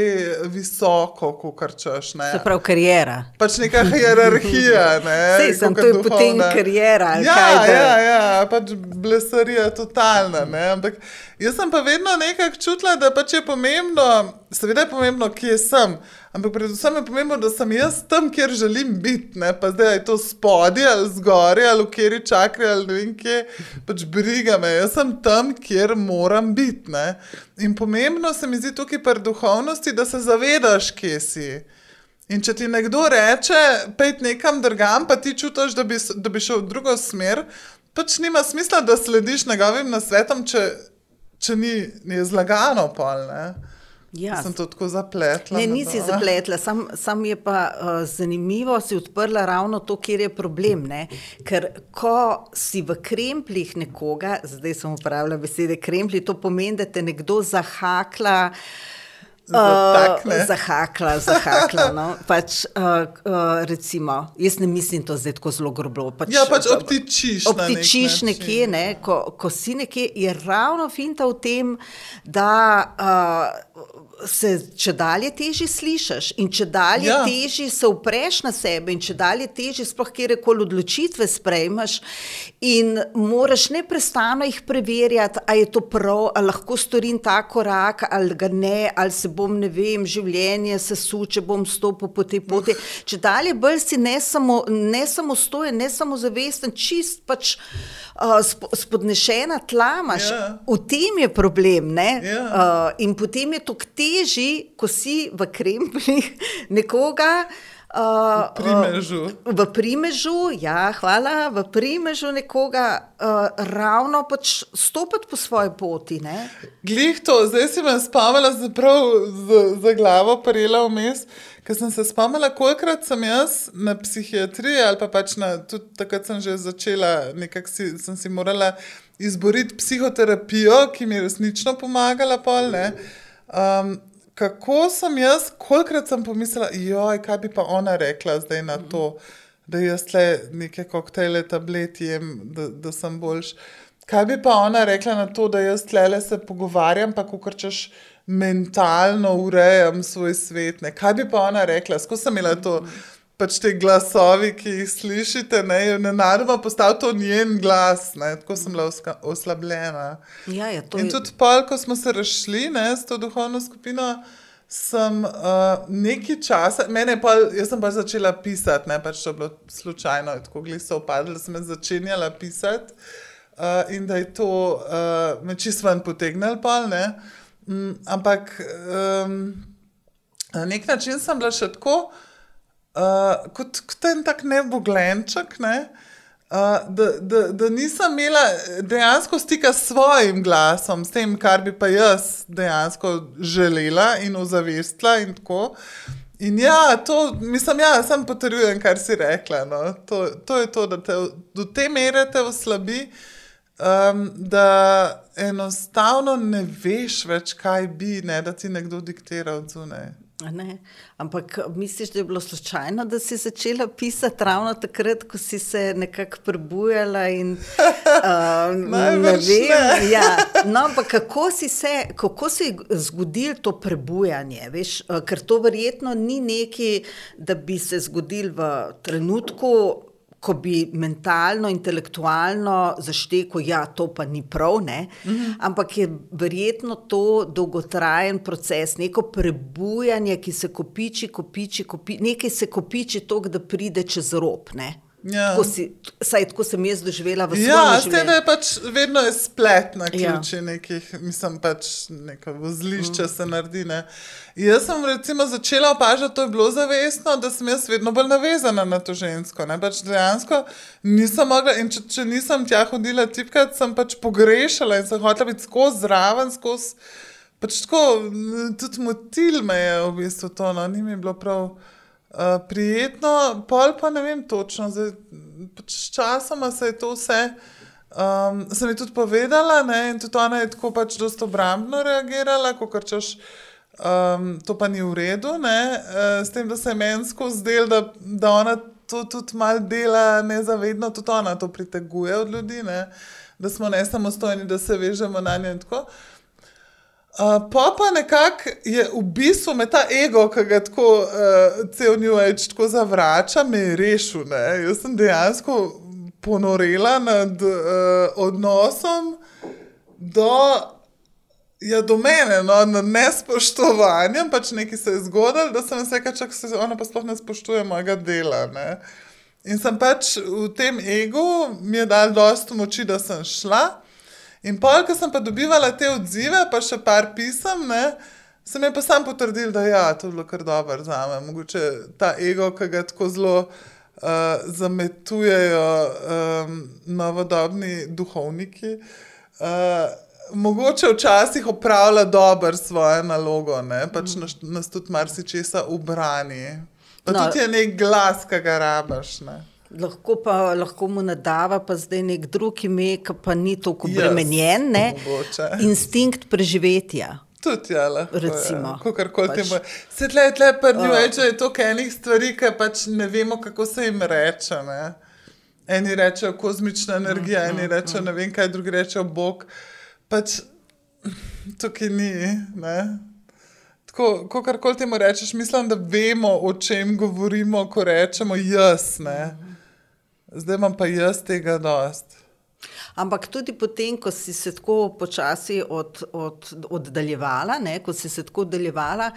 visoko, kar češ. Ne? Se pravi, karijera. Pač neka hierarhija. Ne? (laughs) Sej, sem to je potem karijera. Ja, ja, ja, pač blesarija totalna. Ne? Ampak jaz sem pa vedno nekako čutila, da pač je pomembno, seveda je pomembno, kje sem. Ampak predvsem je pomembno, da sem jaz tam, kjer želim biti, ne pa zdaj je to spodaj ali zgoraj ali v kjeri čakri ali ne vem kje, pač briga me. Jaz sem tam, kjer moram biti. Ne? In pomembno se mi zdi tukaj pri duhovnosti, da se zavedaš, kje si. In če ti nekdo reče, pej nekam drugam, pa ti čutiš, da, da bi šel v drugo smer, pač nima smisla, da slediš njegovim nasvetom, če, če ni, ni zlagano pol. Ne? Ja. Sem to tako zapletla. Ne, nisi zapletla, sam, sam je pa uh, zanimivo, si odprla ravno to, kjer je problem. Ne? Ker ko si v krempljih nekoga, zdaj sem uporabljala besede kremplji, to pomeni, da te nekdo zahakla. Uh, zahakla, zahakla. No. Pač, uh, uh, recimo, jaz ne mislim to zdaj tako zelo grobo. Pač, ja, pač obtičiš. Obtičiš nek nekje, ne? ko, ko si nekje, je ravno finta v tem, da. Uh, se če dalje teži slišiš in če dalje ja. teži se upreš na sebe in če dalje teži sploh kjerkoli odločitve sprejmeš in moraš neprestano jih preverjati, ali je to prav, ali lahko storim ta korak ali ga ne, ali se bom, ne vem, življenje se suče, bom stopil po tej poti. Uh. Če dalje bolj si ne samo, ne samo stojen, ne samo zavesten, čist pač uh, spodnešena tla imaš, yeah. Ja. v tem je problem. Yeah. Ja. Uh, in potem je to teži, ko si v kremplih (laughs) nekoga. Uh, v primežu. Uh, v primežu, ja, hvala, v primežu nekoga uh, ravno pač stopiti po svoji poti. Ne? Glej to, zdaj si me spomnila, zaprav za, za glavo parela vmes, ker sem se spomnila, kolikrat sem jaz na psihiatriji ali pa pač na, tudi takrat sem že začela, nekako si, sem si morala izboriti psihoterapijo, ki mi je resnično pomagala, pol. Um, kako sem jaz, kolikrat sem pomislila, joj, kaj bi pa ona rekla zdaj na to, da jaz le neke koktejle, tableti jem, da, da sem boljš. kaj bi pa ona rekla na to, da jaz tlele se pogovarjam, pa ko krčeš mentalno urejam svoj svet. Ne? Kaj bi pa ona rekla? Skozi sem imela to. Pač te glasovi, ki jih slišite, ne, je nenadoma postal to njen glas, ne, tako sem bila oslabljena. Ja, ja, In je... tudi pol, ko smo se ne, s to duhovno skupino, sem uh, nekaj časa, mene je pol, jaz sem pa začela pisati, ne pač to bilo slučajno, tako gli so upadli, da sem začenjala pisati uh, in da je to uh, me čisto ven potegnil pol, ne. Mm, ampak um, na nek način sem bila še tako, uh, kot, kot en tak neboglenček, ne? Uh, da, da, da nisem imela dejansko stika s svojim glasom, s tem, kar bi pa jaz dejansko želela in ozavestila. In, tako. in ja, to, mislim, ja, sem potrjujem, kar si rekla. No. To, to je to, da te do te mere te oslabi, um, da enostavno ne veš več, kaj bi, ne, da ti nekdo diktira od zunaj. Ne. Ampak misliš, da je bilo slučajno, da si začela pisati ravno takrat, ko si se nekako prebujala? In, (laughs) uh, ne vem. (laughs) Ja. No, ampak kako si se, kako se je zgodilo to prebujanje? Veš, ker to verjetno ni nekaj, da bi se zgodil v trenutku ko bi mentalno, intelektualno zaštekel, da ja, to pa ni prav, mhm. -huh. ampak je verjetno to dolgotrajen proces, neko prebujanje, ki se kopiči, kopiči, kopiči nekaj se kopiči, tako da pride čez rob. Ne? Ja. Tako, si, saj, tako sem jaz doživela v svetu. Ja, s tem, da je pač vedno je splet na ja. ključi ja. nekih, mislim, pač neko vozlišče mm. se naredi. Ne. Jaz sem recimo začela opažati, to je bilo zavestno, da sem jaz vedno bolj navezana na to žensko. Ne. Pač dejansko nisem mogla, in če, če nisem tja hodila tipkat, sem pač pogrešala in sem hotela biti skozi zraven, skozi. Pač tako, tudi motil me je v bistvu to, no, ni mi bilo prav. Uh, prijetno, pol pa ne vem točno, zdaj, pač časoma se je to vse. Um, sem ji tudi povedala, ne, in tudi ona je tako pač dosto obrambno reagirala, kot češ, um, to pa ni v redu, ne, uh, s tem, da se je mensko zdelo, da, da ona to tudi malo dela nezavedno, tudi ona to priteguje od ljudi, ne, da smo ne samostojni, da se vežemo na nje in tako. Uh, pa pa nekako je v bistvu me ta ego, ki ga tako uh, cel Newage tako zavrača, me rešil. Ne? Jaz sem dejansko ponorela nad uh, odnosom do, ja, do mene, no, nad nespoštovanjem. Pač nekaj se je zgodilo, da sem se rekla, da se ona pa sploh ne spoštuje mojega dela. Ne? In sem pač v tem egu, mi je dal dosto moči, da sem šla. In pol, ko sem pa dobivala te odzive, pa še par pisem, ne, sem jim pa sam potrdil, da ja, to je bilo kar dobro za me. Mogoče ta ego, ki ga tako zelo uh, zametujejo um, novodobni duhovniki. Uh, Mogoče včasih opravlja dobro svojo nalogo, ne? pač nas, nas tudi marsikaj ubrani. Pa no. tudi je nek glas, ki ga rabaš. Ne? Lahko pa lahko mu nadava, pa zdaj nek drug ime, ki pa ni tako obremenjen. Yes, Instinkt preživetja. Tudi, ja, lahko. Recimo. Pač. Se tle, tle, prnjo, uh, je to enih stvari, ki pač ne vemo, kako se jim reče. Ne? Eni rečejo kozmična energija, uh, eni uh, rečejo ne vem kaj, drugi rečejo Bog. Pač tukaj ni. Ne? Tako, ko karkoli temu rečeš, mislim, da vemo, o čem govorimo, ko rečemo jaz. Ne? Zdaj imam pa jaz tega dost. Ampak tudi potem, ko si se tako počasi od, od, oddaljevala, ne, ko si se tako oddaljevala,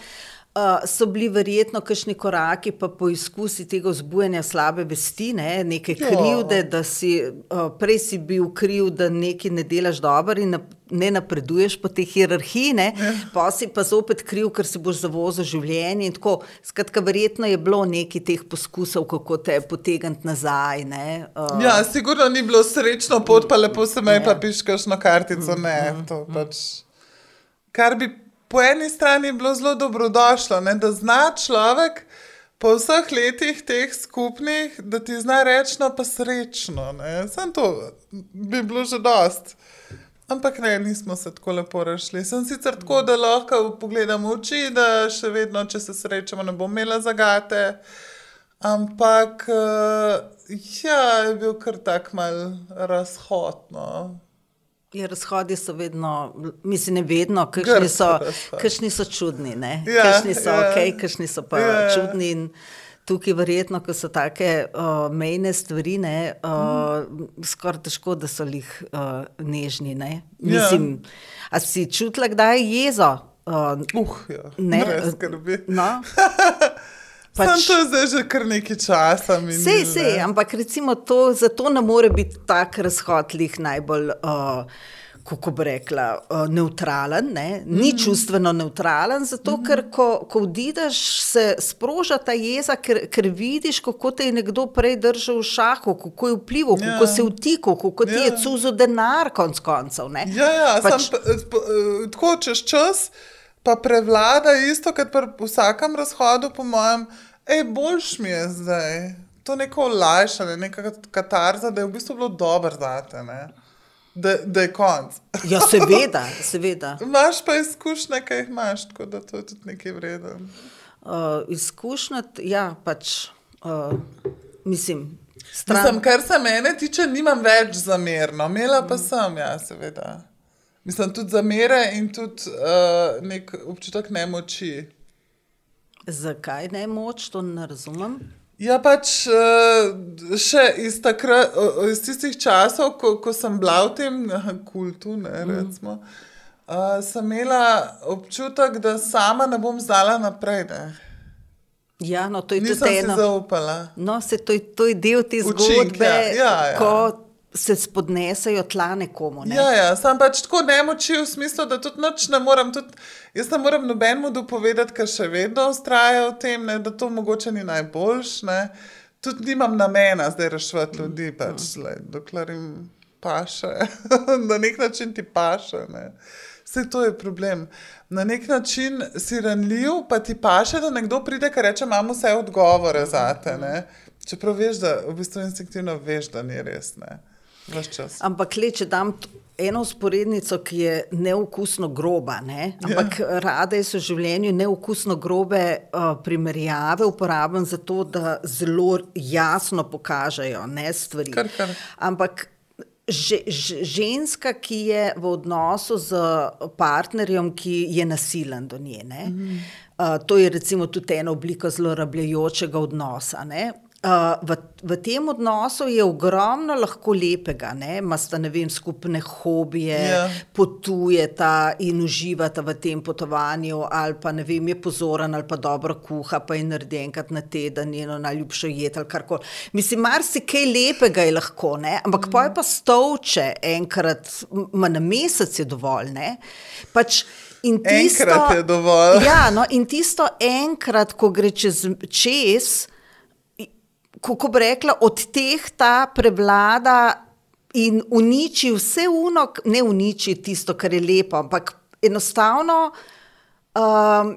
uh, so bili verjetno kakšni koraki, pa poizkusi tega vzbujanja slabe vesti, ne? neke ja. krivde, da si uh, prej si bil kriv, da nekaj ne delaš dobro in ne napreduješ po tej hierarhiji, ja. pa si pa zopet kriv, ker si boš zavozil življenje. Skratka, verjetno je bilo nekaj teh poskusov, kako te potegniti nazaj. Uh, ja, sigurno ni bilo srečno pot, pa lepo se me pa piškaš na kartico. Ne, mm, to mm. pač. Kar bi po eni strani bilo zelo dobrodošlo, ne, da zna človek po vseh letih teh skupnih, da ti zna reči, no pa srečno. Sam to bi bilo že dost. Ampak ne, nismo se tako lepo rešili. Sem sicer tako, da lahko pogledam v oči, da še vedno, če se srečamo, ne bom imela zagate. Ampak uh, ja, je bil kar tak mal razhodno. Ja, razhodi so vedno, mislim, ne vedno, kakšni so, kakšni so čudni, Ja, kakšni so ja. ok, kakšni so pa Ja, čudni. In tukaj, verjetno, ko so take uh, mejne stvari, ne, uh, skoraj težko, da so jih uh, nežni. Ne. Ja. Mislim, a si čutila, kdaj je jezo? Uh, Uh, ja, Ne, brez skrbi. no, (laughs) Pač, Sam to je zdaj že kar nekaj časa. Sej, sej, ne. ampak recimo to, zato ne more biti tak razhod lih najbolj, uh, kako bi rekla, uh, neutralen, ne? ni čustveno neutralen, zato ker ko, ko odideš, se sproža ta jeza, ker, ker vidiš, kako te je nekdo prej držal v šahu, kako je vplival, Ja. kako se je vtikal, kako ti je Ja. cuzo denar konc koncev. ne. Ja, ja Pač- pač, sam, eh, eh, tako čez čas pa prevlada isto, kot pri vsakem razhodu, po mojem, ej, boljš mi je zdaj. To neko olajšanje, neka katarza, da je v bistvu bilo dobro zate, ne? Da, da je konc. Ja, seveda, seveda. (laughs) Imaš pa izkušnje, kaj jih imaš, tako da to je tudi nekaj vreden. Uh, Izkušnja, ja, pač, uh, mislim, stran. Mislim, kar se mene tiče, nimam več zamerno, imela pa sem, ja, seveda. Mislim, tudi zamere in tudi uh, nek občutek nemoči. Zakaj ne moč, to ne razumem. Ja, pač uh, še iz, takrat, uh, iz tistih časov, ko, ko sem bila v tem kultu, ne, recimo, uh, sem imela občutek, da sama ne bom znala naprej. Ne. Ja, no, to je Nisem tudi si eno. zaupala. No, se to, je- to je del te Učink, zgodbe, ja, ja, ja. ko se spodnesejo tla nekomu. Ne? Ja, ja, sem pač tako nemoči v smislu, da tudi noč ne morem, tudi, jaz ne morem nobenemu dopovedati, ker še vedno ustraja v tem, ne, da to mogoče ni najboljš. Ne. Tudi nimam namena zdaj reševati ljudi, pač, le, dokler jim paše, (laughs) na nek način ti paše. Ne. Vse to je problem. Na nek način si ranljiv, pa ti paše, da nekdo pride, ki reče: imamo vse odgovore za te. Ne. Čeprav veš, da v bistvu instinktivno veš, da ni res. Ne. Ampak, le, če dam eno usporednico, ki je neokusno groba, ne? ampak ja. rade so v življenju neokusno grobe uh, primerjave uporabljam zato, da zelo jasno pokažejo ne, stvari. Kar, kar. Ampak že, že, ženska, ki je v odnosu z partnerjem, ki je nasilen do nje. Ne? Mm. Uh, to je recimo tudi ena oblika zlorabljajočega odnosa. Ne? Uh, v, v tem odnosu je ogromno lahko lepega, imate ne vem, skupne hobije, Ja. potujeta in uživata v tem potovanju, ali pa ne vem, je pozoren ali pa dobro kuha, pa je naredi enkrat na teden njeno najljubšo jed ali karkoli. Mislim, marsikaj lepega je lahko, ne? ampak mm. pa je pa stolče enkrat, ma na mesec je dovolj. Ne? Pač in tisto, Enkrat je dovolj. Ja, no, in tisto enkrat, ko gre čez. čez kako bi rekla, od teh ta prevlada in uniči vse uno, ne uniči tisto, kar je lepo, ampak enostavno um,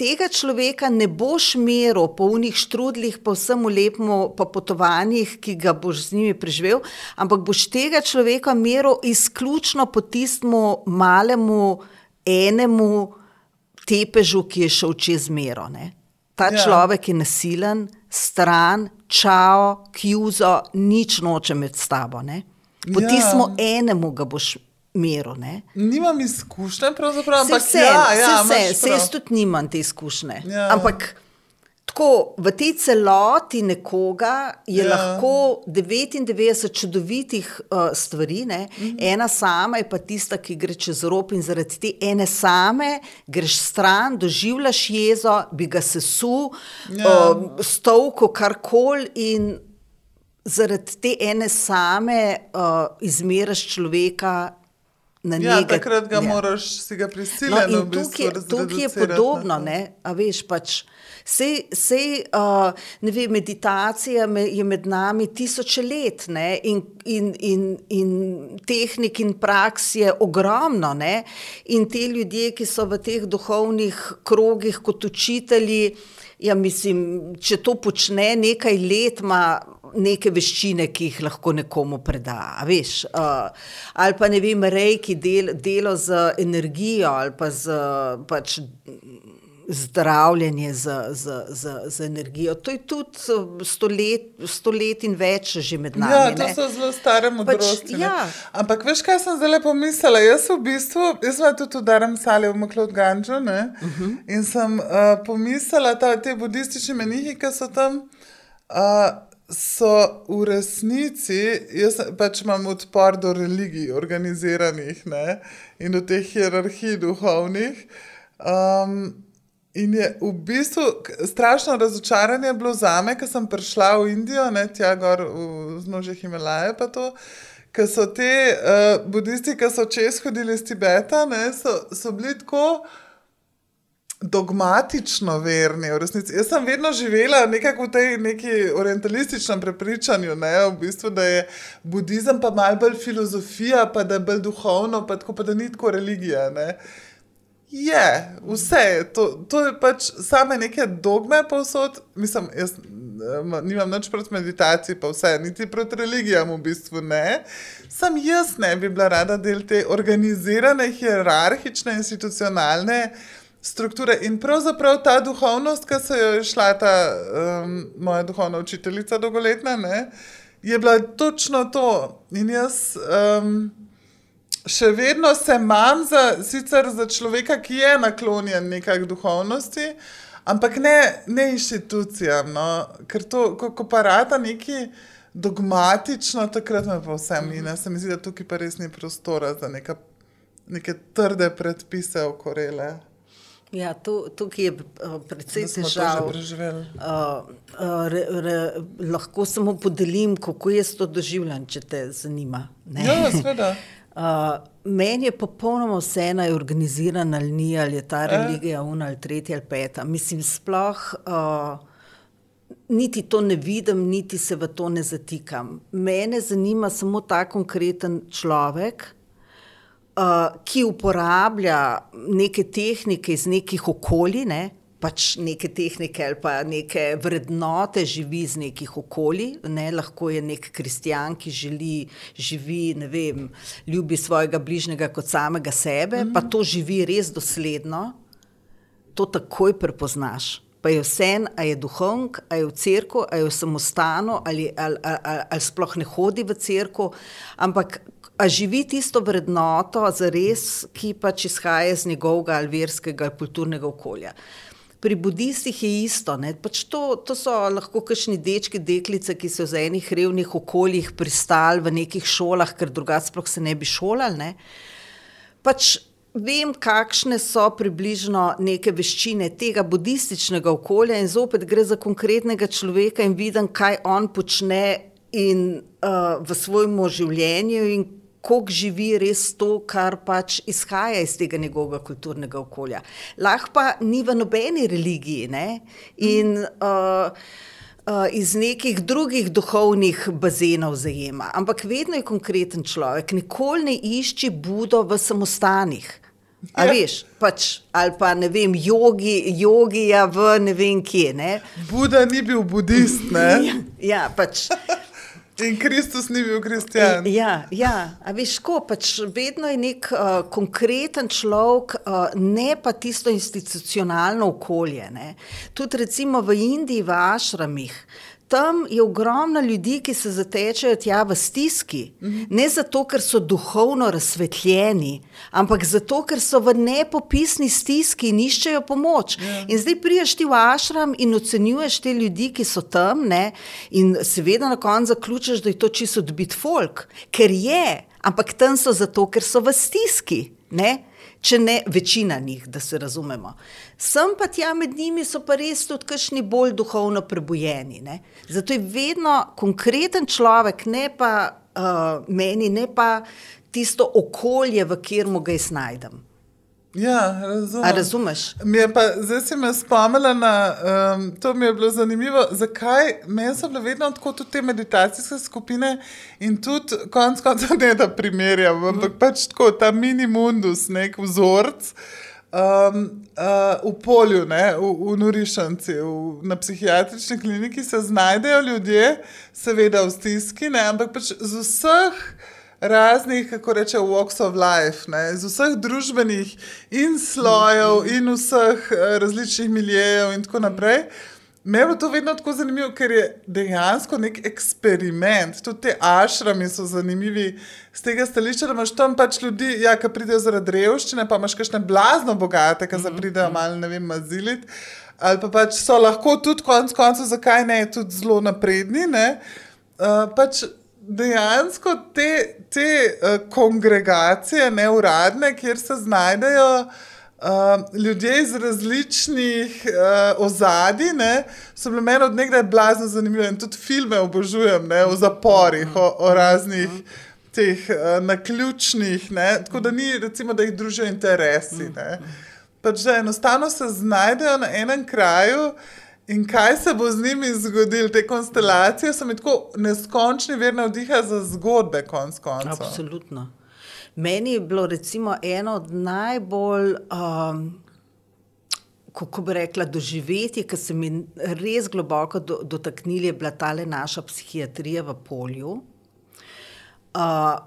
tega človeka ne boš meril po unih štrudlih, po vsemu lepemu, po potovanjih, ki ga boš z njimi preživel, ampak boš tega človeka meril izključno po tistemu malemu enemu tepežu, ki je šel čez mero. Ne? Ta ja. človek je nasilen, stran, čao, kjuzo, nič noče med s tabo. Ne? Po Ja. tistemu enemu ga boš meril. ne. Nimam izkušnje, pravzaprav, ampak vse, ja, ja, vse, saj prav. jaz tudi nimam te izkušnje. Ja. Ampak tako, v tej celoti nekoga je Ja. lahko 99 čudovitih uh, stvari, ne? Mhm. ena sama je pa tista, ki gre čez rob in zaradi te ene same greš stran, doživljaš jezo, bi ga sesul, Ja. ja. uh, stovko, karkoli in zaradi te ene same uh, izmeraš človeka. Na Ja, njega- takrat ga ja. moraš, si ga No, prisiljen in v bistvu tukaj, tukaj je podobno, to. ne, a veš, pač. Sej, sej, uh, ne vem, meditacija me, je med nami tisoče let ne, in, in, in, in tehnik in praks je ogromno. Ne, in te ljudje, ki so v teh duhovnih krogih kot učitelji, ja, mislim, če to počne nekaj let, ima neke veščine, ki jih lahko nekomu preda. Veš, uh, ali pa ne vem, rejki del, delo z energijo ali pa z pač, zdravljenje z, z, z, z energijo. To je tudi sto let, sto let in več že med nami. Ja, to ne. so zelo stare modrosti. Pač, ja. Ampak veš, kaj sem zdaj pomislila? Jaz v bistvu, jaz sem tudi udarim sali v Maklot Ganžo uh Mhm. -huh. in sem uh, pomislila, da te budistični menihi, ki so tam. Uh, So v resnici, jaz pač imam odpor do religij, organiziranih ne, in do teh hierarhij duhovnih. Um, in je v bistvu strašno razočaranje bilo za me, ko sem prišla v Indijo, ne tja gor v znožje Himalaje, pa to. Ker so te uh, budisti, ki so čez hodili iz Tibeta, ne, so, so bili tako dogmatično verni. v resnici. Jaz sem vedno živela nekako v tej neki orientalističnem prepričanju, ne, v bistvu, da je budizem pa malo bolj filozofija, pa da je bolj duhovno, pa, tako, pa da ni tako religija. Ne. Je, vse je. To, to je pač same neke dogme povsod. Mislim, jaz em, nimam nič proti meditaciji, pa vse, niti proti religijam v bistvu ne. Sam jaz ne bi bila rada del te organizirane, hierarhične, institucionalne strukture. In pravzaprav ta duhovnost, ki se jo je šla ta um, moja duhovna učiteljica dolgoletna, ne, je bila točno to. In jaz. Um, Še vedno se imam za, sicer za človeka, ki je naklonjen nekaj duhovnosti, ampak ne, ne inštitucijam. No? Ker to, ko, ko parata neki dogmatično, takrat me pa vse mine. Se mi zdi, da tukaj pa res ni prostora za neka, neke trde predpise okorele. Ja, tu, tukaj je uh, precej to težav. Uh, re, re, lahko samo podelim, kako jaz to doživljam, če te zanima. ne. Ja, seveda. Uh, (laughs) meni je popolnoma vseeno, je organizirana ali ni, ali je ta religija una ali tretja ali peta. Mislim, sploh uh, niti to ne vidim, niti se v to ne zatikam. Mene zanima samo ta konkreten človek, ki uporablja neke tehnike iz nekih okolij, ne? pač neke tehnike ali pa neke vrednote živi iz nekih okolij. Ne? Lahko je nek kristjan, ki želi, živi, ne vem, ljubi svojega bližnjega kot samega sebe, mm. pa to živi res dosledno, to takoj prepoznaš. Pa je vse, a je duhovnik, a je v cerkvu, a je v samostanu, ali, ali, ali, ali, ali sploh ne hodi v cerkev, ampak a živi tisto vrednoto za res, ki pač izhaja iz njegovega ali verskega ali kulturnega okolja. Pri budistih je isto. Pač to, to so lahko kakšni dečki, deklice, ki so v enih revnih okoljih pristali v nekih šolah, ker drugače sploh se ne bi šolali. Ne? Pač vem, kakšne so približno neke veščine tega budističnega okolja, in zopet gre za konkretnega človeka in vidim, kaj on počne in, uh, v svojem življenju in kako živi res to, kar pač izhaja iz tega njegovega kulturnega okolja. Lahko pa ni v nobeni religiji. Ne? In uh, uh, iz nekih drugih duhovnih bazenov zajema. Ampak vedno je konkreten človek, nikoli ne išči Budo v samostanih. A Ja. veš, pač, ali pa ne vem, jogi, jogija v ne vem kje. Ne? Buda ni bil budist, ne? (laughs) Ja, pač. In Kristus ni bil kristjan. Ja, ja. a veš, ko pač vedno je nek uh, konkreten človek, uh, ne pa tisto institucionalno okolje. Tudi recimo v Indiji, v Ašramih. Tam je ogromno ljudi, ki se zatečajo tja v stiski. Ne zato, ker so duhovno razsvetljeni, ampak zato, ker so v nepopisni stiski in iščejo pomoč. In zdaj priješ ti v Ašram in ocenjuješ te ljudi, ki so tam, ne? in seveda na koncu zaključiš, da je to čisto odbit folk, ker je, ampak tam so zato, ker so v stiski. Ne? Če ne večina njih, da se razumemo. Sem pa tja med njimi so pa res tudi kakšni bolj duhovno prebujeni. Ne? Zato je vedno konkreten človek, ne pa uh, meni, ne pa tisto okolje, v katerem ga jaz najdem. Ja, razumem. A razumeš? Mi je pa, zdaj si me spomnila na um, to, mi je bilo zanimivo, zakaj meni so bile vedno tako tudi te meditacijske skupine in tudi konec koncev ne da primerjam, ampak pač tako ta minimundus, nek vzorc. Um, uh, v polju, ne, v, v Norišanci, v, na psihiatrični kliniki se znajdejo ljudje, seveda v stiski, ne, ampak pač z vseh raznih, kako reče, walks of life, ne, iz vseh družbenih in slojev, in vseh uh, različnih milijev, in tako naprej. Me je to vedno tako zanimivo, ker je dejansko nek eksperiment. Tudi te ašrami so zanimivi z tega stališča, da imaš tam pač ljudi, ja, ki pridejo zaradi revščine, pa imaš kakšne blazno bogate, ki se pridejo malo, ne vem, mazilit. Ali pa pač so lahko tudi konec koncev, zakaj ne, tudi zelo napredni. Uh, pač dejansko te, te uh, kongregacije, neuradne, kjer se znajdejo uh, ljudje iz različnih uh, ozadij, ne, so bile meni od nekdaj blazno zanimive in tudi filme obožujem ne, v zaporih o, o raznih. Teh uh, naključnih, ne? tako da ni, recimo, da jih družijo interesi. Pač, da enostavno se znajdejo na enem kraju, In kaj se bo z njimi zgodilo, te konstelacije, so mi tako neskončni, verne vdiha za zgodbe, konc koncev. Absolutno. Meni je bilo recimo eno od najbolj, um, kako bi rekla, doživeti, ki se mi res globoko do, dotaknili, je bila ta naša psihiatrija v polju. Uh,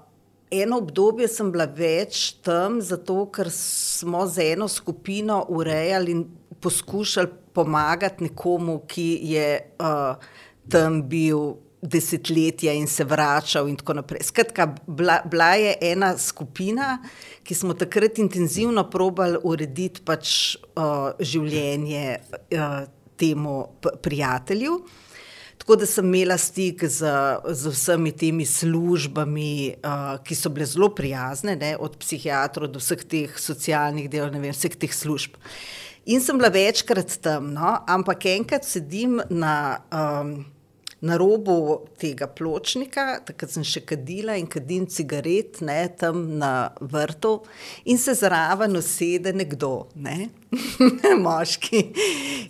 eno obdobje sem bila več tam, zato ker smo z eno skupino urejali in poskušali pomagati nekomu, ki je uh, tam bil desetletja in se vračal, in tako naprej. Skratka, bila, bila je ena skupina, ki smo takrat intenzivno probali urediti pač, uh, življenje uh, temu prijatelju. Tako da sem imela stik z, z vsemi temi službami, uh, ki so bile zelo prijazne, ne, od psihiatrov do vseh teh socialnih del, ne vem, vseh teh služb. In sem bila večkrat tam, no, ampak enkrat sedim na. Um, na robu tega pločnika, takrat sem še kadila in kadim cigaret, ne, tam na vrtu, in se zraven usede nekdo, ne, (laughs) moški.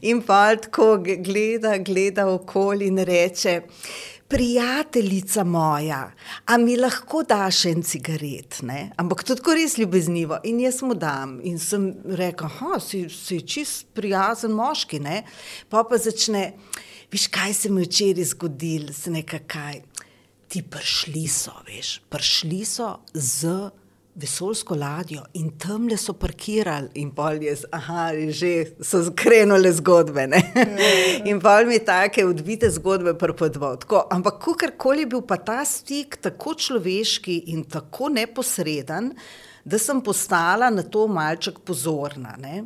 In pa tako gleda, gleda okoli in reče. Prijateljica moja, a mi lahko daš en cigaret, ne? ampak to je tako res ljubeznivo. In jaz mu dam. In sem rekel, da si, si čist prijazen moški. Ne? Pa pa začne, Viš, kaj se mi včeraj zgodilo, z nekaj. Ti prišli so, veš, prišli so z vesoljsko ladjo in tam le so parkirali, in pol je, aha, že so skrenule zgodbe. Ne? In pol mi take odvite zgodbe prepodval. Ampak, kakorkoli je bil pa ta stik tako človeški in tako neposreden da sem postala na to malček pozorna. Ne?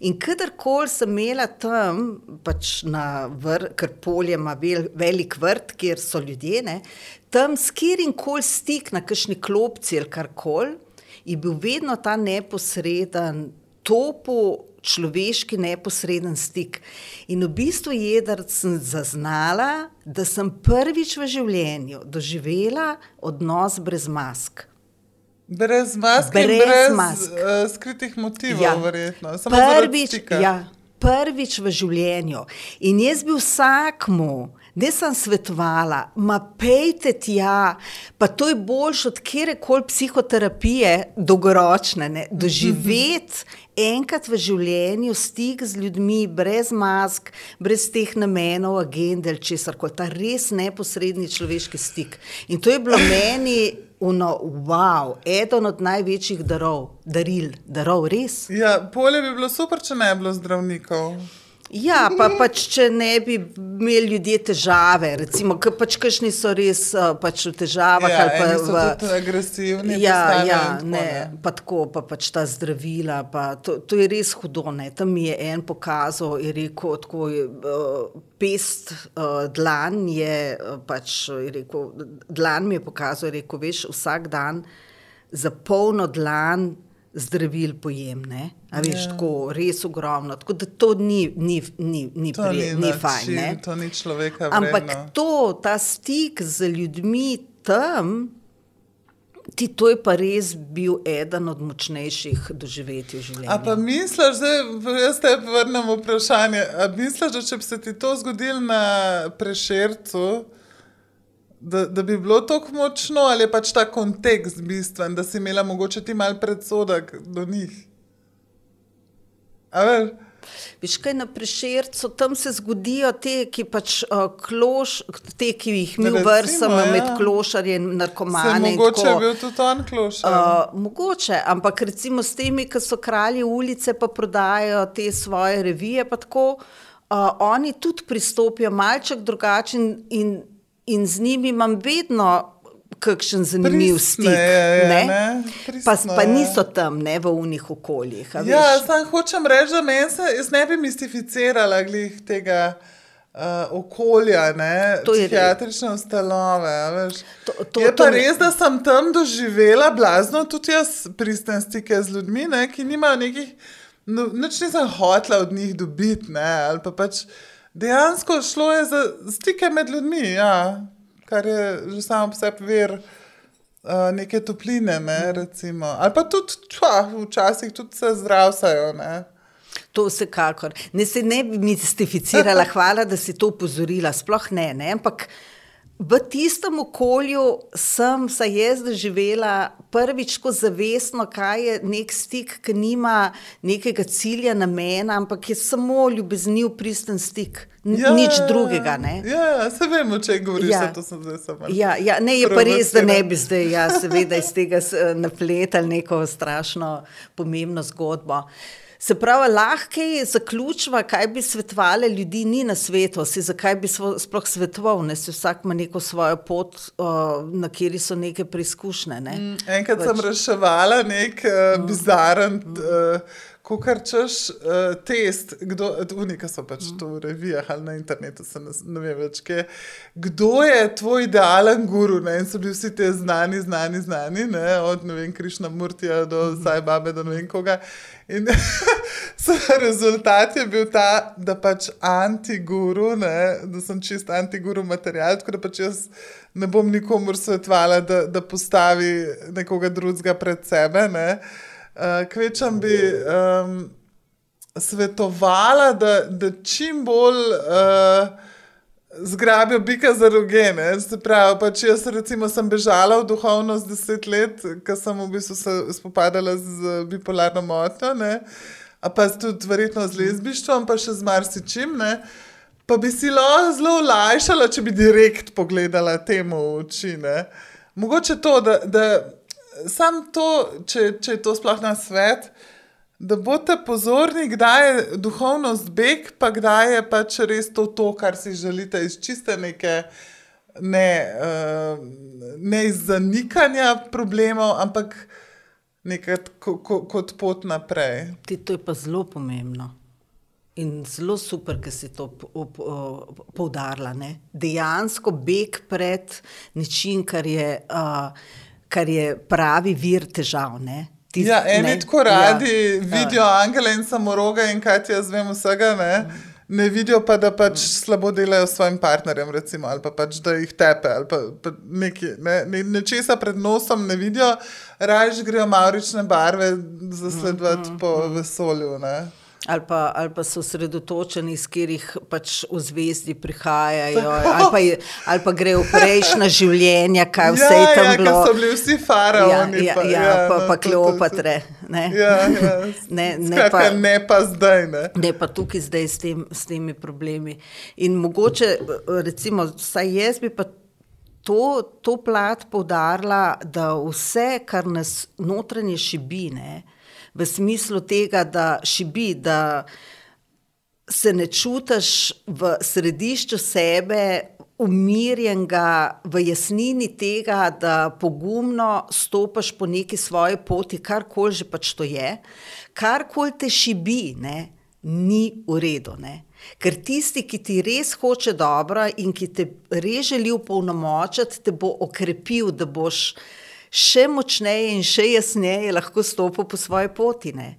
In kadarkoli sem imela tam, pač na vrhu, ker polje ima vel, velik vrt, kjer so ljudje, ne? tam s katerim koli stik na kakšni klopci ali karkoli, je bil vedno ta neposreden, topo. Človeški neposreden stik. In v bistvu je, da sem zaznala, da sem prvič v življenju doživela odnos brez mask. Brez mask, brez, brez mask. Uh, skritih motivov, ja. verjetno. Prvič, ja, prvič v življenju. In jaz bi vsakmu, ne sem svetovala, ma pejte tja, pa to je boljš od kjerkoli psihoterapije, dolgoročne, ne, doživeti. Enkrat v življenju stik z ljudmi, brez mask, brez teh namenov, agende ali česar koli, ta res neposredni človeški stik. In to je bilo meni Uno, wow, eden od največjih darov, daril, darov, res. Ja, polje bi bilo super, če ne bi bilo zdravnikov. Ja, pa pač, če ne bi imeli ljudje težave, recimo, ki pač kašni so res pač v težavah. Ja, pa v, tudi agresivni. Ja, ja tako, ne, ne. Pa tako, pa pač ta zdravila, pa to, to je res hudo. Ne. Tam mi je en pokazal, je rekel, tako je uh, pest uh, dlan, je pač, je rekel, dlan mi je pokazal, je rekel, veš, vsak dan za polno dlan zdravil pojem. Ne? A veš, ja. tako res ogromno. Tako da to ni, ni, ni, ni, to pri, ni, ni fajn. Ne? To ni človeka. Ampak to, ta stik z ljudmi tam. Ti to je pa res bil eden od močnejših doživetij v življenju. A pa misliš, da jaz te vrnem vprašanje, a misliš, da če bi se ti to zgodilo na prešercu, da, da bi bilo tako močno, ali je pač ta kontekst bistven, da si imela mogoče ti mal predsodek do njih. Veš kaj na prešircu, tam se zgodijo te, ki pač uh, kloš, te, ki jih mi Recimo, vrsamo ja. med klošarje in Se narkomane. in mogoče je bil tudi on klošar. Uh, mogoče, ampak recimo s temi, ki so kralji ulice, pa prodajajo te svoje revije, pa tako, uh, oni tudi pristopijo malček drugačen in, in z njimi imam vedno kakšen zanimiv Pristne stik. je, ne? ne? Pa, Pristno pa je. niso tam, ne v unih okoljih. Ja, sam hočem reči, da meni se, jaz ne bi mistificirala glih tega uh, okolja, ne, To psihiatrične ustanove. veš. To- to- je to pa ne- res, da sem tam doživela blazno, tudi jaz pristen stike z ljudmi, ne, ki nimajo nekih, no, nič nisem hotla od njih dobiti, ne, ali pa pač dejansko šlo je za stike med ljudmi, ja, kar je že samo po sebi vir. Uh, neke topline, ne, recimo. ali pa tudi, čua, včasih tudi se zdravsajo. Ne. To vsekakor. Ne se ne bi mistificirala, (laughs) hvala, da si to upozorila, sploh ne, ne. Ampak v tistem okolju sem se jaz doživela prvič tako zavestno, kaj je nek stik, ki nima nekega cilja, namena, ampak je samo ljubezniv, pristen stik. N ja, nič drugega. Ne. Ja, ja, se vemo, če govoriš, Ja. ja. to sem zdaj samo. Ja, ja, ne, je pa res, da ne bi zdaj, ja, seveda, iz tega s- napletali neko strašno pomembno zgodbo. Se pravi, lahko je zaključva, kaj bi svetovali ljudi, ni na svetu, si zakaj bi sploh svetoval, ne si vsak ima neko svojo pot, uh, na kateri so neke preizkušnje. Ne? Mm. Enkrat Pač- sem reševala nek uh, bizaren, uh, kar češ uh, test, kdo, unika so pač to v revijah ali na internetu, se ne, ne vem več, kje. Kdo je tvoj idealen guru? Ne? In so bili vsi ti znani, znani, znani, ne? od ne vem, Krišna Murtija do Saj Babe, do ne vem koga. In (laughs) rezultat je bil ta, da pač anti-guru, ne, da sem čist anti-guru material, tako da pač jaz ne bom nikomor svetovala, da, da postavi nekoga drugega pred sebe. Ne. Uh, Kvečem bi um, svetovala, da, da čim bolj uh, zgrabijo bika za roge. ne. Se pravi, pač jaz recimo sem bežala v duhovnost deset let, ker sem v bistvu se spopadala z bipolarno motnjo, ne. a pa tudi verjetno z lezbištvom, pa še z marsičim. Ne. Pa bi si lahko zelo olajšala, če bi direkt pogledala temu v oči. Ne. Mogoče to, da, da sam to, če, če je to sploh na svet, da boste pozorni, kdaj je duhovnost beg, pa kdaj je pač res to, to kar si želite iz čiste neke. Ne, uh, ne iz zanikanja problemov, ampak nekaj ko, ko, kot pot naprej. Ti, to je pa zelo pomembno. In zelo super, da si to poudarila. Ne? Dejansko beg pred nečim, kar je, uh, kar je pravi vir težav. Ne? Ti- Ja, eni ne? tako radi Ja, ja, vidijo ja. angele in samoroga in kaj ti jaz vem vsega, ne? ne vidijo pa, da pač slabo delajo s svojim partnerjem, recimo, ali pa pač, da jih tepe, ali pa, pa nekaj, ne, ne, nečesa pred nosom ne vidijo, raje grejo maurične barve zasledovati po vesolju. Ne? Ali pa, ali pa so osredotočeni, iz katerih pač v zvezdi prihajajo, ali pa, je- ali pa grejo v prejšnja (laughs) življenja, kaj vse je ja, tam ja, bilo. ker so bili vsi Ja, faraoni. ja, ja, pa, no, pa to- to- Kleopatre. Ne? Ja, ja. (laughs) Ne, ne Skratka, pa- ne pa zdaj. Ne. Ne pa tukaj zdaj s, tem, s temi problemi. In mogoče, recimo, vsaj jaz bi pa to, to plat poudarila, da vse, kar nas notranje šibi, ne, v smislu tega, da šibi, da se ne čutiš v središču sebe, umirjenega, v jasnini tega, da pogumno stopiš po neki svoji poti, karkoli že pač to je, karkoli te šibi, ne, ni v redu. Ne. Ker tisti, ki ti res hoče dobro in ki te res želi upolnomočiti, te bo okrepil, da boš še močneje in še jasneje lahko stopil po svoji poti. Ne.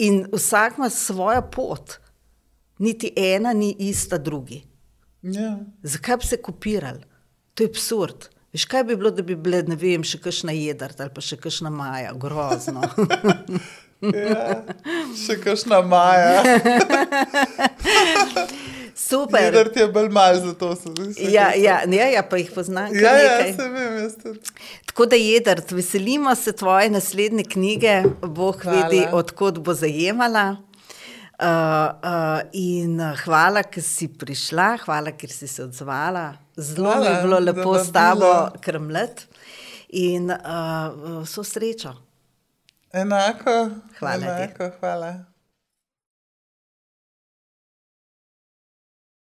In vsak ima svojo pot, niti ena ni ista drugi. Ja. Zakaj bi se kopirali? To je absurd. Veš, kaj bi bilo, da bi bile, ne vem, še kakšna jedrt ali pa še kakšna maja, grozno. (laughs) Ja, še kakšna maja. (laughs) Super. Jedar ti je bolj mal za to. Se, se ja, ja, ja, ja, pa jih poznam. Ja, ja, nekaj. ja, se vem, jaz tudi. Tako da, Jedar, veselimo se tvoje naslednje knjige, Bog Hvala. vidi, odkot bo zajemala. Uh, uh, in uh, hvala, ker si prišla, hvala, ker si se odzvala. Zelo hvala, mi je bilo lepo s tabo krmlet in uh, vso srečo. Enako. Hvala. Enako, ti. hvala.